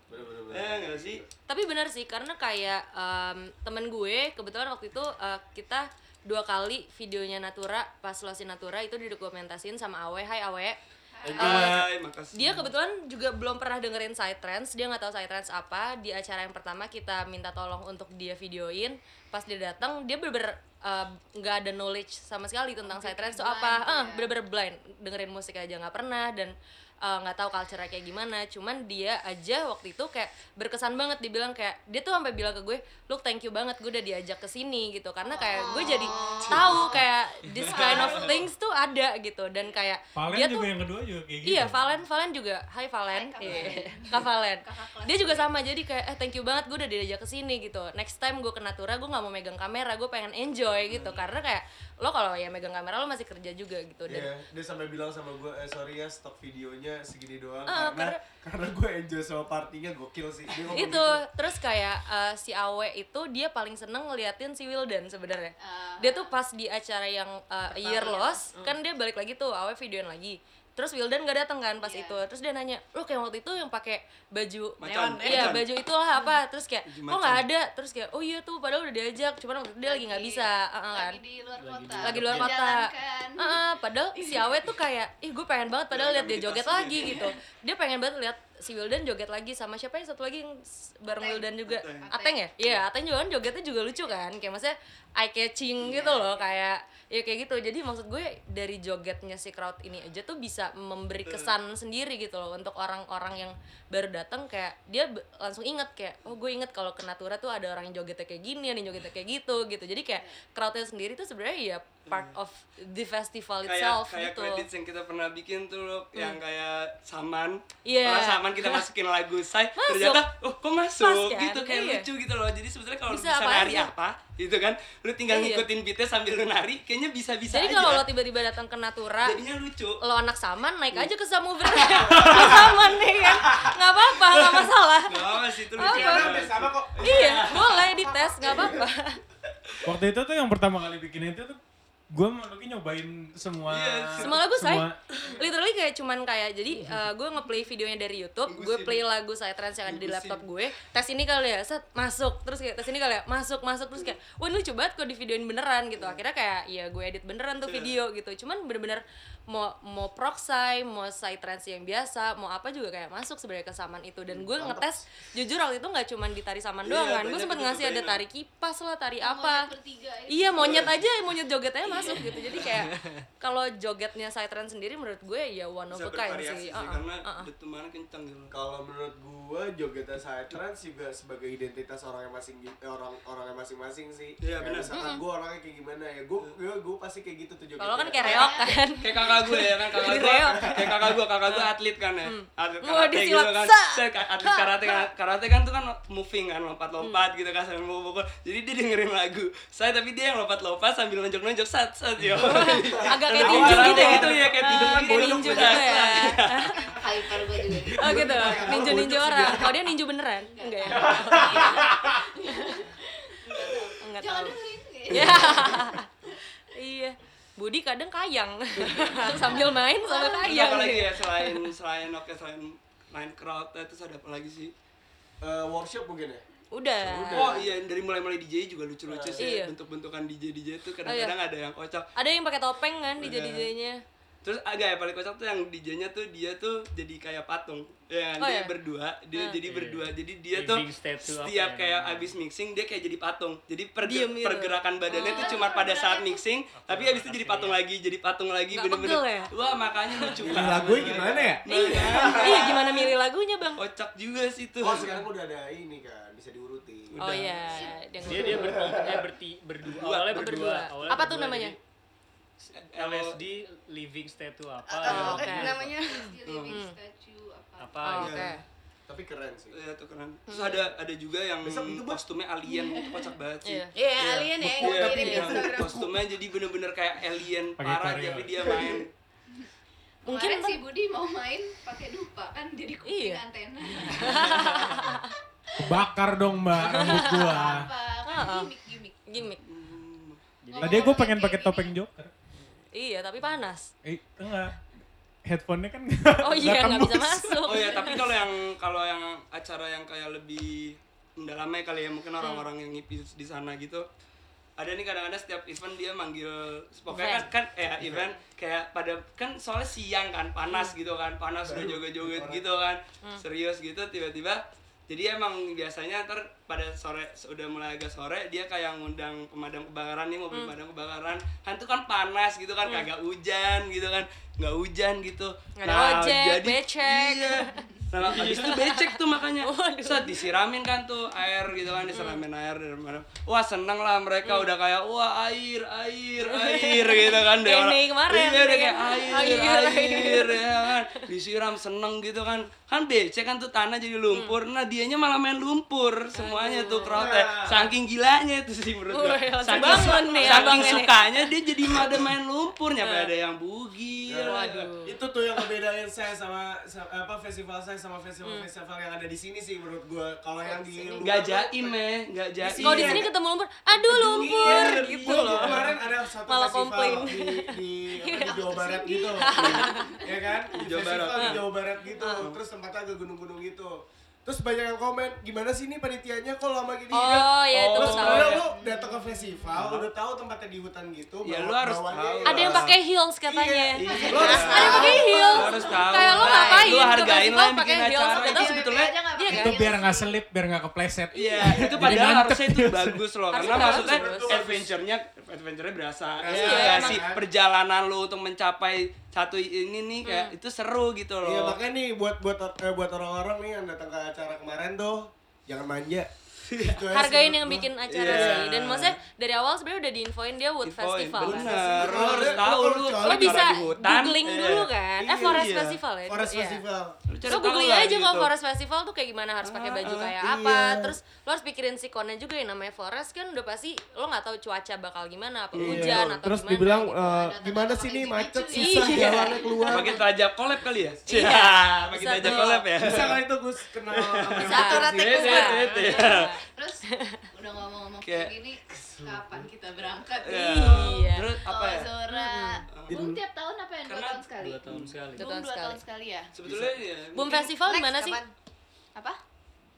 Speaker 3: Eh enggak sih?
Speaker 2: tapi benar sih karena kayak em, temen gue kebetulan waktu itu eh, kita dua kali videonya Natura pas Sulawesi Natura itu didokumentasin sama Awe. Hai Awe
Speaker 3: Hai, makasih.
Speaker 2: dia kebetulan juga belum pernah dengerin Psytrance dia nggak tahu Psytrance apa di acara yang pertama kita minta tolong untuk dia videoin pas dia datang dia bener-bener eh, nggak ada knowledge sama sekali tentang Psytrance itu apa eh
Speaker 1: ya.
Speaker 2: bener-bener blind dengerin musik aja nggak pernah dan eh, nggak tahu culture kayak gimana cuman dia aja waktu itu kayak berkesan banget dibilang kayak dia tuh sampai bilang ke gue look thank you banget gue udah diajak ke sini gitu karena kayak gue jadi tahu kayak this kind of things tuh ada gitu dan kayak
Speaker 5: Valen
Speaker 2: dia
Speaker 5: juga
Speaker 2: tuh
Speaker 5: yang kedua juga kayak gitu.
Speaker 2: Iya, Valen, Valen juga. Hai Valen. Iya. Kak Valen. Dia juga sama. Jadi kayak eh thank you banget gue udah diajak ke sini gitu. Next time gue ke Natura gue nggak mau megang kamera, gue pengen enjoy gitu. Karena kayak lo kalau ya megang kamera lo masih kerja juga gitu. Dan
Speaker 7: Iya, dia sampai bilang sama gue, eh sorry ya stok videonya segini doang
Speaker 2: Ah,
Speaker 7: karena karena gue enjoy sama partinya gokil sih. Dia
Speaker 2: itu
Speaker 7: gitu.
Speaker 2: terus kayak eh, si Awe itu dia paling seneng ngeliatin si Wildan sebenarnya
Speaker 1: Ah.
Speaker 2: dia tuh pas di acara yang eh, Year Loss kan dia balik lagi tuh Awe videoin lagi terus Wildan gak datang kan pas
Speaker 1: Iya.
Speaker 2: itu. Terus dia nanya lo kayak waktu itu yang pakai baju
Speaker 3: Macan.
Speaker 2: iya baju itulah apa? Terus kayak kok nggak
Speaker 3: macan.
Speaker 2: ada? Terus kayak oh iya tuh padahal udah diajak cuman waktu itu dia lagi nggak bisa. Uh, uh, kan.
Speaker 1: lagi di luar
Speaker 6: Lagi
Speaker 1: kota.
Speaker 6: Di-
Speaker 2: lagi luar kota.
Speaker 1: Menjalankan.
Speaker 2: Uh, uh, padahal si Awe tuh kayak ih gue pengen banget padahal lihat dia joget lagi gitu. Dia pengen banget lihat si Wildan joget lagi sama siapa yang satu lagi yang bareng
Speaker 1: Ateng.
Speaker 2: Wildan juga.
Speaker 3: Ateng.
Speaker 2: Ateng ya? Iya Ateng juga kan jogetnya juga lucu kan? Kayak maksudnya eye catching gitu loh kayak ya kayak gitu. Jadi maksud gue dari jogetnya si crowd ini aja tuh bisa memberi kesan sendiri gitu loh untuk orang-orang yang baru datang. Kayak dia langsung inget kayak oh gue inget kalau ke Natura tuh ada orang yang jogetnya kayak gini ada yang jogetnya kayak gitu gitu. Jadi kayak crowdnya sendiri tuh sebenarnya ya part of the festival
Speaker 3: kayak
Speaker 2: itself
Speaker 3: kayak
Speaker 2: gitu.
Speaker 3: credits yang kita pernah bikin tuh loh yang kayak saman.
Speaker 2: Iya.
Speaker 3: Setelah saman kita masukin lagu say
Speaker 2: Masuk.
Speaker 3: ternyata oh kok masuk
Speaker 2: Pas kan?
Speaker 3: gitu kayak
Speaker 2: Iya.
Speaker 3: lucu gitu loh jadi sebetulnya kalau
Speaker 2: Bisa
Speaker 3: bisa,
Speaker 2: apa
Speaker 3: nari
Speaker 2: aja.
Speaker 3: apa gitu kan lu tinggal
Speaker 2: Iya.
Speaker 3: ngikutin beatnya sambil lu nari kayaknya bisa bisa
Speaker 2: jadi
Speaker 3: aja
Speaker 2: kalau lo tiba-tiba datang ke Natura
Speaker 3: jadinya lucu
Speaker 2: lo anak saman naik aja ke Samover ke saman nih kan nggak apa-apa nggak masalah
Speaker 3: Gak apa sih itu lucu
Speaker 2: Apa?
Speaker 7: sama kok.
Speaker 2: iya boleh dites nggak apa-apa
Speaker 5: Waktu itu tuh yang pertama kali bikin itu tuh gue mau nyobain semua
Speaker 3: Iya,
Speaker 2: semua lagu saya
Speaker 5: semua-
Speaker 2: literally kayak cuman kayak jadi uh, gue ngeplay videonya dari YouTube gue
Speaker 3: Tunggu
Speaker 2: play lagu saya trans yang ada di laptop gue tes ini kali ya set masuk terus kayak tes ini kali ya masuk masuk terus kayak wah ini lucu banget kok di videoin beneran gitu. Akhirnya kayak ya gue edit beneran tuh video gitu. Cuman bener-bener mau mau proxy mau saya trans yang biasa mau apa juga kayak masuk sebenarnya ke saman itu. Dan gue ngetes jujur waktu itu nggak cuman di tari saman
Speaker 3: Iya,
Speaker 2: doang kan gue sempet ngasih ada
Speaker 3: banyak.
Speaker 2: tari kipas lah tari apa. Iya monyet aja monyet jogetnya masuk gitu. Jadi kayak kalau jogetnya Psytrance sendiri menurut gue ya one of a kind sih.
Speaker 3: sih
Speaker 2: Uh-uh,
Speaker 3: karena
Speaker 2: uh-uh.
Speaker 3: detumannya kencang gitu.
Speaker 7: Kalau menurut gue jogetan saya trans juga sebagai identitas orang yang masing eh, orang orang yang masing-masing sih.
Speaker 3: Iya, benar.
Speaker 7: Misalkan gue orangnya kayak gimana ya, gue gue, gue pasti kayak gitu tuh jogetnya.
Speaker 2: Kalau kan kayak reok kan.
Speaker 3: kayak kakak gue ya kan kakak gue kayak kakak gue kakak gue atlet kan ya. Atlet
Speaker 2: Wah,
Speaker 3: karate gitu kan. Atlet karate kan. Karate kan tuh kan moving kan lompat lompat gitu kan sambil mukul-mukul. Jadi dia dengerin lagu. Saya tapi dia yang lompat lompat sambil nonjok nonjok sat sat yo
Speaker 2: Agak kayak
Speaker 3: kayak
Speaker 2: gitu ya.
Speaker 3: gitu ya kayak tidur
Speaker 2: kayak ninja gitu ya.
Speaker 1: hyper gue juga gitu.
Speaker 2: Oh gitu. Ninja ninja orang. Kalau dia ninja beneran? Enggak ya. Enggak tahu. Ya. Iya. Budi kadang kayang sambil main
Speaker 3: Terus
Speaker 2: kayang.
Speaker 3: apa lagi ya selain selain oke selain main crowd eh, terus ada apa lagi sih
Speaker 7: Eh, workshop mungkin ya.
Speaker 2: Udah.
Speaker 3: Oh iya dari mulai mulai DJ juga lucu-lucu sih
Speaker 2: Iya.
Speaker 3: bentuk-bentukan DJ DJ itu
Speaker 2: Oh, iya.
Speaker 3: kadang-kadang ada yang kocak
Speaker 2: Ada yang pakai topeng kan di
Speaker 3: Udah.
Speaker 2: DJ-nya.
Speaker 3: Terus agak yang paling kocak tuh yang DJ-nya tuh dia tuh jadi kayak patung. Ya,
Speaker 2: Oh,
Speaker 3: dia
Speaker 2: iya?
Speaker 3: berdua, dia
Speaker 2: Hmm.
Speaker 3: jadi
Speaker 6: Iya.
Speaker 3: berdua. Jadi dia tuh
Speaker 6: statue apa
Speaker 3: setiap
Speaker 6: ya
Speaker 3: kayak
Speaker 6: namanya?
Speaker 3: abis mixing dia kayak jadi patung. Jadi perge-
Speaker 2: Diem gitu.
Speaker 3: pergerakan badannya tuh cuma pada saat mixing, tapi abis itu jadi patung lagi, jadi patung lagi bener-bener.
Speaker 2: ya?
Speaker 3: Wah, makanya lucu banget.
Speaker 7: lagunya gimana ya?
Speaker 2: Iya. Iya, gimana milih lagunya, Bang?
Speaker 3: Kocak juga sih tuh.
Speaker 7: Oh sekarang udah ada ini kan, bisa diurutin.
Speaker 2: Oh iya, dia
Speaker 6: dia eh berdua awalnya berdua,
Speaker 2: berdua. Apa tuh namanya?
Speaker 6: LSD living statue apa
Speaker 9: Oh,
Speaker 6: gitu.
Speaker 2: oke.
Speaker 9: namanya
Speaker 1: Di living statue apa
Speaker 6: apa
Speaker 2: Oh,
Speaker 6: gitu.
Speaker 2: Oke.
Speaker 7: Tapi keren sih.
Speaker 3: Iya tuh keren. Terus ada ada juga yang
Speaker 7: Besok itu,
Speaker 3: kostumnya alien itu kocak banget sih.
Speaker 2: Iya.
Speaker 9: Iya, alien ya,
Speaker 3: Iya,
Speaker 9: kirim
Speaker 3: iya.
Speaker 9: Instagram.
Speaker 3: kostumnya jadi bener-bener kayak alien parah tapi dia main.
Speaker 2: Mungkin
Speaker 1: si Budi mau main pakai dupa kan jadi kuping
Speaker 2: Iya.
Speaker 1: antena
Speaker 5: bakar dong mbak rambut gua
Speaker 1: apa kan gimmick gimmick
Speaker 2: gimmick.
Speaker 3: Hmm.
Speaker 5: tadi gua pengen pakai topeng joker
Speaker 2: Iya, tapi panas.
Speaker 5: eh enggak. Headphone-nya kan
Speaker 2: Oh iya, nggak bisa masuk.
Speaker 3: Oh ya, tapi kalau yang kalau yang acara yang kayak lebih mendalamnya kali ya mungkin orang-orang yang ngipis di sana gitu. Ada nih kadang-kadang setiap event dia manggil pokoknya kan kan ya event kayak pada kan soalnya siang kan panas gitu kan panas udah joget-joget gitu kan serius gitu tiba-tiba jadi emang biasanya ntar pada sore udah mulai agak sore dia kayak ngundang pemadam kebakaran nih mobil pemadam kebakaran. Kan tuh kan panas gitu kan kagak hujan gitu kan. Nggak hujan gitu.
Speaker 2: Nggak ada ojek, becek.
Speaker 3: iya nah habis itu becek tuh makanya. Saat disiramin kan tuh air gitu kan disiramin air dari mana. Wah seneng lah mereka udah kayak wah air air air gitu kan. Orang-
Speaker 2: nih kemarin,
Speaker 3: iya udah
Speaker 2: ya
Speaker 3: kayak air
Speaker 2: Air,
Speaker 3: air,
Speaker 2: air.
Speaker 3: ya kan. Disiram seneng gitu kan. Kan becek kan tuh tanah jadi lumpur.
Speaker 2: Hmm.
Speaker 3: nah dianya malah main lumpur. Semuanya tuh crowdnya saking gilanya itu sih menurut gua. Saking,
Speaker 2: nih
Speaker 3: saking sukanya dia jadi ada main lumpur. Nyampe ada yang bugil.
Speaker 2: Waduh.
Speaker 7: itu tuh yang ngebedain saya sama, sama apa festival saya sama festival-festival yang ada di sini sih menurut gua kalau yang di luar
Speaker 3: nggak jaim ya nggak jaim
Speaker 2: Kalau di sini ketemu lumpur, aduh lumpur
Speaker 7: Iya,
Speaker 2: gitu loh.
Speaker 7: Kemarin ada satu
Speaker 2: Malah
Speaker 7: festival
Speaker 2: komplain.
Speaker 7: di di, apa, di Jawa Barat gitu. ya kan? Di
Speaker 3: Jawa
Speaker 7: festival
Speaker 3: Barat.
Speaker 7: di Jawa Barat gitu. Terus tempatnya ke gunung-gunung gitu. Terus banyak yang komen, gimana sih ini panitianya kok lama gini?
Speaker 2: Oh, iya, itu
Speaker 7: Terus sebenarnya lu datang ke festival, udah tahu tempatnya di hutan gitu.
Speaker 3: Ya,
Speaker 7: bawa-
Speaker 3: lu harus tahu.
Speaker 7: ya.
Speaker 2: Ada yang pakai heels katanya.
Speaker 3: Iya.
Speaker 7: Lu harus
Speaker 2: Ada yang pakai heels.
Speaker 3: Lu harus tahu.
Speaker 2: Kayak lo
Speaker 3: Nah,
Speaker 2: ngapain?
Speaker 3: lu hargain
Speaker 2: festival
Speaker 3: lah yang
Speaker 2: pakai heels,
Speaker 3: acara.
Speaker 2: kita
Speaker 3: Itu sebetulnya
Speaker 2: Iya?
Speaker 5: Itu biar nggak selip, biar nggak kepleset.
Speaker 3: Iya, itu padahal harusnya itu
Speaker 5: gitu.
Speaker 3: bagus loh, karena maksudnya adventure-nya adventure-nya berasa.
Speaker 7: Iya,
Speaker 3: Iya, sih perjalanan lu untuk mencapai satu ini nih kayak itu seru gitu loh.
Speaker 7: Iya makanya nih buat buat eh, buat orang-orang nih yang datang ke acara kemarin tuh jangan manja. Aja
Speaker 2: Hargain yang bikin
Speaker 7: gua.
Speaker 2: acara
Speaker 3: Iya.
Speaker 2: sih. Dan maksudnya dari awal sebenarnya udah diinfoin dia wood
Speaker 3: Infoin,
Speaker 2: festival. kan.
Speaker 3: Bener, lu harus
Speaker 7: Lu
Speaker 3: tahu lu.
Speaker 2: Lo bisa
Speaker 3: di hutan,
Speaker 2: googling
Speaker 3: iya.
Speaker 2: dulu kan. Eh
Speaker 7: Iya,
Speaker 2: Forest
Speaker 3: iya.
Speaker 2: Festival ya.
Speaker 7: Forest
Speaker 2: Iya.
Speaker 7: Festival.
Speaker 3: Lu cari
Speaker 2: Lo googling aja
Speaker 3: gitu.
Speaker 2: kalau Forest Festival tuh kayak gimana harus pakai baju
Speaker 3: Ah,
Speaker 2: kayak
Speaker 7: iya.
Speaker 2: apa. Terus lo harus pikirin sikonnya juga yang namanya Forest kan udah pasti lo nggak tahu cuaca bakal gimana apa
Speaker 7: Iya.
Speaker 2: hujan atau
Speaker 7: Terus
Speaker 2: gimana.
Speaker 7: dibilang
Speaker 2: gitu.
Speaker 7: eh, gimana sih nih macet susah
Speaker 2: Iya.
Speaker 7: jalannya keluar.
Speaker 3: Pakai tajab collab kali ya?
Speaker 2: Iya.
Speaker 3: Iya, tajab
Speaker 2: tuh.
Speaker 3: collab ya.
Speaker 7: Bisa kali itu Gus kenal sama
Speaker 2: Bisa.
Speaker 3: Iya, iya, iya.
Speaker 1: Terus udah ngomong-ngomong
Speaker 3: Kayak-
Speaker 1: kayak gini, kapan kita berangkat?
Speaker 3: Iya.
Speaker 2: Iya.
Speaker 3: Terus apa ya?
Speaker 1: Zora, Bum tiap tahun apa ya? Dua tahun sekali.
Speaker 6: Dua tahun sekali.
Speaker 2: Dua
Speaker 1: Bum
Speaker 2: tahun sekali.
Speaker 1: tahun sekali ya.
Speaker 3: Sebetulnya ya.
Speaker 2: Boom
Speaker 3: mungkin-
Speaker 2: Festival di mana sih?
Speaker 9: kapan?
Speaker 1: Apa?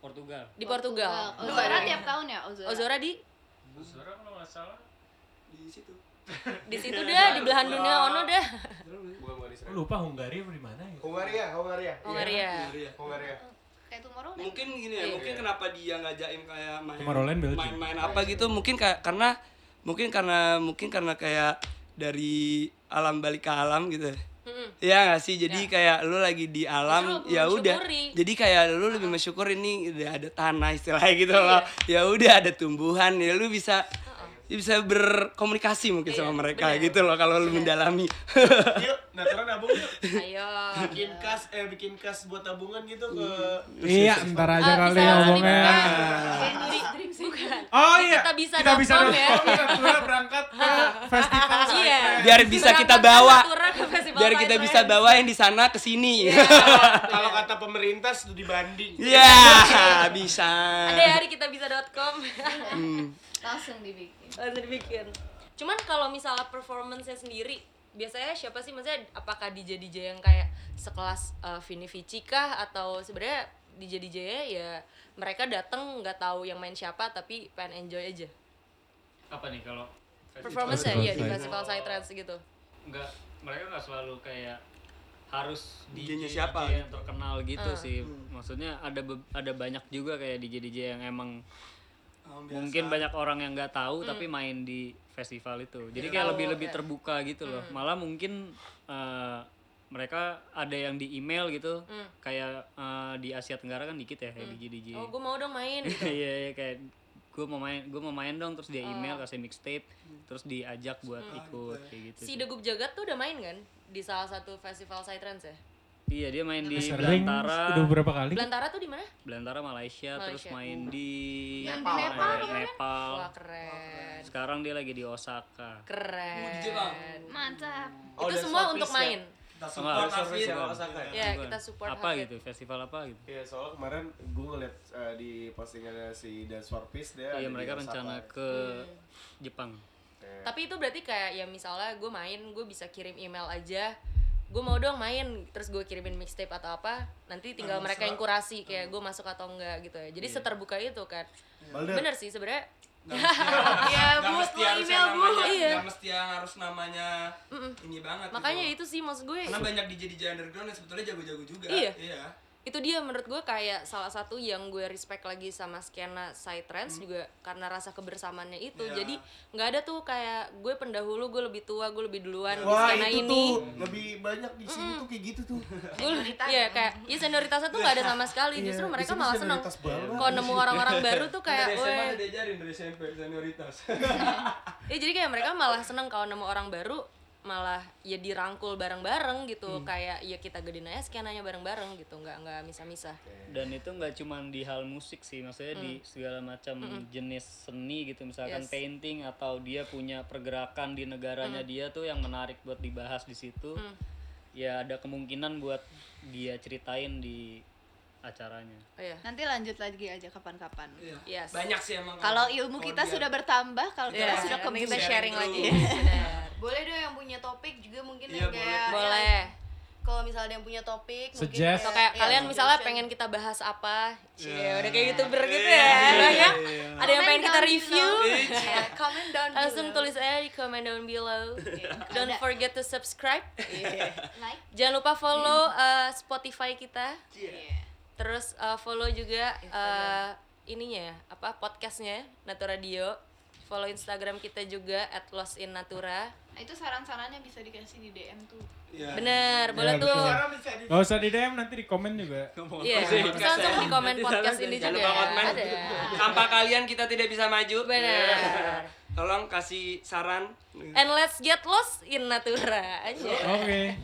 Speaker 6: Portugal.
Speaker 2: Di Portugal.
Speaker 1: Ozora tiap tahun ya, Ozora.
Speaker 2: Ozora di
Speaker 5: Suara kalau nggak salah.
Speaker 3: di situ.
Speaker 2: di situ dah di belahan dunia ono dah.
Speaker 7: Israel.
Speaker 5: Lupa Hungaria apa di mana ya?
Speaker 7: Hungaria, Hungaria.
Speaker 2: Hungaria.
Speaker 3: Iya.
Speaker 7: Hungaria.
Speaker 1: Kayak Tomorrow
Speaker 3: mungkin gini ya,
Speaker 2: Iya.
Speaker 3: mungkin kenapa dia nggak jaim kayak main
Speaker 5: Tomorrowland Belgium.
Speaker 3: main-main apa gitu, mungkin kayak karena mungkin karena mungkin karena kayak dari alam balik ke alam gitu. ya. Iya gak sih? Jadi kayak lu lagi di alam, ya udah. Jadi kayak lu lebih mensyukur ini udah ada tanah istilahnya gitu loh. Ya udah ada tumbuhan, ya lu bisa bisa berkomunikasi mungkin sama mereka gitu loh kalau lu mendalami.
Speaker 7: Yuk, natural nabung yuk.
Speaker 2: Ayo.
Speaker 7: Bikin kas eh bikin kas buat tabungan gitu ke
Speaker 5: Iya, ntar aja
Speaker 2: Ah,
Speaker 5: kali
Speaker 2: bisa
Speaker 5: ngomongnya.
Speaker 2: Bukan.
Speaker 5: Oh iya,
Speaker 2: kita bisa
Speaker 5: kita bisa
Speaker 2: ya.
Speaker 5: Natura berangkat ke festival.
Speaker 2: Iya.
Speaker 3: Biar bisa kita bawa. Biar kita bisa bawa yang di sana ke sini.
Speaker 7: kalau kata pemerintah studi banding.
Speaker 3: Iya, bisa.
Speaker 2: Ada ya hari kita bisa.com.
Speaker 3: Hmm.
Speaker 1: langsung dibikin.
Speaker 2: Langsung dibikin. Cuman kalau misalnya performance-nya sendiri biasanya siapa sih maksudnya apakah DJ DJ yang kayak sekelas uh, Vini Vici kah atau sebenarnya DJ DJ ya mereka datang nggak tahu yang main siapa tapi pengen enjoy aja
Speaker 6: Apa nih kalau
Speaker 2: performance ya iya di festival Psytrance gitu
Speaker 6: Enggak, mereka nggak selalu kayak harus
Speaker 3: DJ-nya
Speaker 6: DJ
Speaker 3: siapa
Speaker 6: yang terkenal gitu
Speaker 2: Ah.
Speaker 6: sih. Maksudnya ada ada banyak juga kayak DJ DJ yang emang
Speaker 3: Oh, biasa.
Speaker 6: mungkin banyak orang yang nggak tahu tapi main di festival itu. Jadi kayak
Speaker 2: Tahu,
Speaker 6: lebih lebih
Speaker 2: ya.
Speaker 6: terbuka gitu loh. Malah mungkin eh, mereka ada yang di email gitu.
Speaker 2: Hmm.
Speaker 6: Kayak eh, di Asia Tenggara kan dikit ya kayak DJ DJ.
Speaker 2: oh gue mau dong main gitu
Speaker 6: Iya iya kayak gue mau main gue mau main dong terus dia
Speaker 2: Oh.
Speaker 6: email kasih mixtape terus diajak buat ikut kayak gitu.
Speaker 2: si. Degup Jagat tuh udah main kan di salah satu festival Psytrance ya
Speaker 6: Iya dia main di
Speaker 5: Sering,
Speaker 6: Belantara.
Speaker 5: udah beberapa kali.
Speaker 2: Belantara tuh di mana
Speaker 6: Belantara Malaysia, terus
Speaker 2: Malaysia.
Speaker 6: main di
Speaker 1: Yang di
Speaker 6: Nepal.
Speaker 1: Nepal
Speaker 6: Nepal.
Speaker 1: kemarin?
Speaker 6: Nepal.
Speaker 2: wah keren
Speaker 6: Sekarang dia lagi di Osaka.
Speaker 2: keren.
Speaker 1: Mantap.
Speaker 3: Oh,
Speaker 2: itu semua untuk
Speaker 3: ya?
Speaker 2: main
Speaker 3: Kita
Speaker 6: Enggak,
Speaker 3: support
Speaker 6: ada
Speaker 3: Hafid.
Speaker 7: sama Osaka ya?
Speaker 2: ya kita support
Speaker 6: apa
Speaker 2: Hafid.
Speaker 6: gitu, festival apa gitu.
Speaker 7: Iya, soalnya kemarin gue ngeliat eh, di postingannya si Dance for Peace dia ada
Speaker 6: Iya mereka rencana ke Jepang.
Speaker 7: Eh,
Speaker 2: tapi itu berarti kayak ya misalnya gue main gue bisa kirim email aja gue mau dong main terus gue kirimin mixtape atau apa nanti tinggal mereka yang kurasi kayak gue masuk atau enggak gitu ya jadi seterbuka itu kan
Speaker 7: Balder.
Speaker 2: bener sih sebenarnya Iya,
Speaker 3: nggak
Speaker 2: Bu, email, Bu.
Speaker 3: namanya,
Speaker 2: Iya.
Speaker 3: nggak mesti yang harus namanya ini banget.
Speaker 2: makanya
Speaker 3: gitu.
Speaker 2: itu sih maksud gue
Speaker 3: Karena banyak DJ DJ underground yang sebetulnya jago-jago juga.
Speaker 2: Iya.
Speaker 3: Iya.
Speaker 2: Itu dia menurut gue kayak salah satu yang gue respect lagi sama skena psytrance juga karena rasa kebersamaannya itu.
Speaker 3: Iya.
Speaker 2: jadi nggak ada tuh kayak gue pendahulu gue lebih tua gue lebih duluan di
Speaker 7: Wah
Speaker 2: skena
Speaker 7: itu
Speaker 2: ini.
Speaker 7: tuh lebih banyak di sini tuh kayak gitu tuh.
Speaker 2: gue ya. kayak ya senioritasnya tuh nggak ada sama sekali.
Speaker 7: Iya,
Speaker 2: justru
Speaker 7: di
Speaker 2: mereka malah seneng. kalau nemu orang-orang baru tuh kayak
Speaker 3: dari SMA
Speaker 2: weh.
Speaker 3: udah diajarin dari SMP senioritas.
Speaker 2: Ya jadi kayak mereka malah seneng kalau nemu orang baru malah ya dirangkul bareng-bareng gitu.
Speaker 7: Hmm.
Speaker 2: kayak ya kita gedein aja skenanya bareng-bareng gitu nggak nggak misah-misah.
Speaker 6: Dan itu nggak cuma di hal musik sih maksudnya di segala macam jenis seni gitu. Misalkan
Speaker 2: Yes.
Speaker 6: painting atau dia punya pergerakan di negaranya dia tuh yang menarik buat dibahas di situ. Ya ada kemungkinan buat dia ceritain di acaranya.
Speaker 2: Oh ya
Speaker 1: Nanti lanjut lagi aja kapan-kapan.
Speaker 2: yes.
Speaker 3: Banyak sih emang
Speaker 1: Kalau ilmu kita sudah bertambah, kalau kita
Speaker 2: Ya,
Speaker 1: sudah kebun.
Speaker 2: kita sharing lagi
Speaker 9: boleh dong yang punya topik juga mungkin
Speaker 3: Iya,
Speaker 9: yang kayak
Speaker 2: boleh.
Speaker 9: kalau misalnya ada yang punya topik mungkin
Speaker 5: Suggest.
Speaker 2: atau kayak
Speaker 9: iya,
Speaker 2: kalian misalnya
Speaker 9: suggestion.
Speaker 2: pengen kita bahas apa?
Speaker 3: Iya.
Speaker 2: udah kayak youtuber gitu ya. Ya ada yang pengen kita review.
Speaker 9: Iya, comment down
Speaker 2: langsung tulis aja di comment down below. Don't
Speaker 1: Ada.
Speaker 2: forget to subscribe.
Speaker 1: Like.
Speaker 2: jangan lupa follow uh, Spotify kita.
Speaker 1: Iya.
Speaker 2: terus uh, follow juga uh, ininya ya apa podcastnya Natura Radio follow Instagram kita juga at Lost in Natura
Speaker 1: Nah, itu saran-sarannya bisa dikasih di DM tuh.
Speaker 3: Iya.
Speaker 2: bener boleh
Speaker 5: betul.
Speaker 2: tuh
Speaker 5: Gak usah di DM nanti di komen juga.
Speaker 2: iya bisa langsung di komen podcast ini
Speaker 3: Jangan
Speaker 2: juga ada
Speaker 3: tanpa kalian kita tidak bisa maju
Speaker 2: bener
Speaker 3: tolong kasih saran
Speaker 2: and let's get lost in Natura aja
Speaker 5: Oke.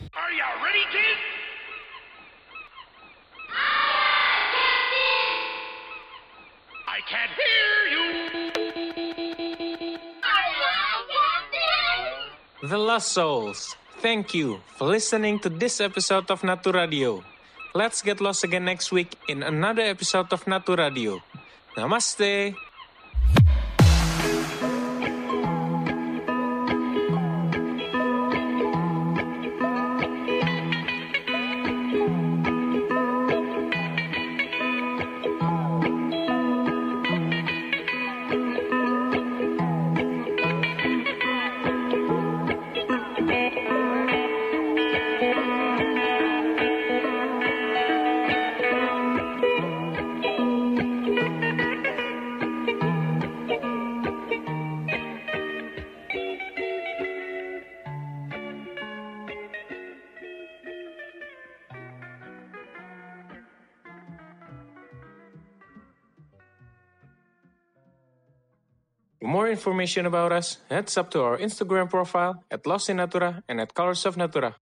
Speaker 10: I can't hear you.
Speaker 11: The Lost Souls, thank you for listening to this episode of Natu Radio. Let's get lost again next week in another episode of Natu Radio. Namaste. Information about us, heads up to our Instagram profile at Lost in Natura and at Colors of Natura.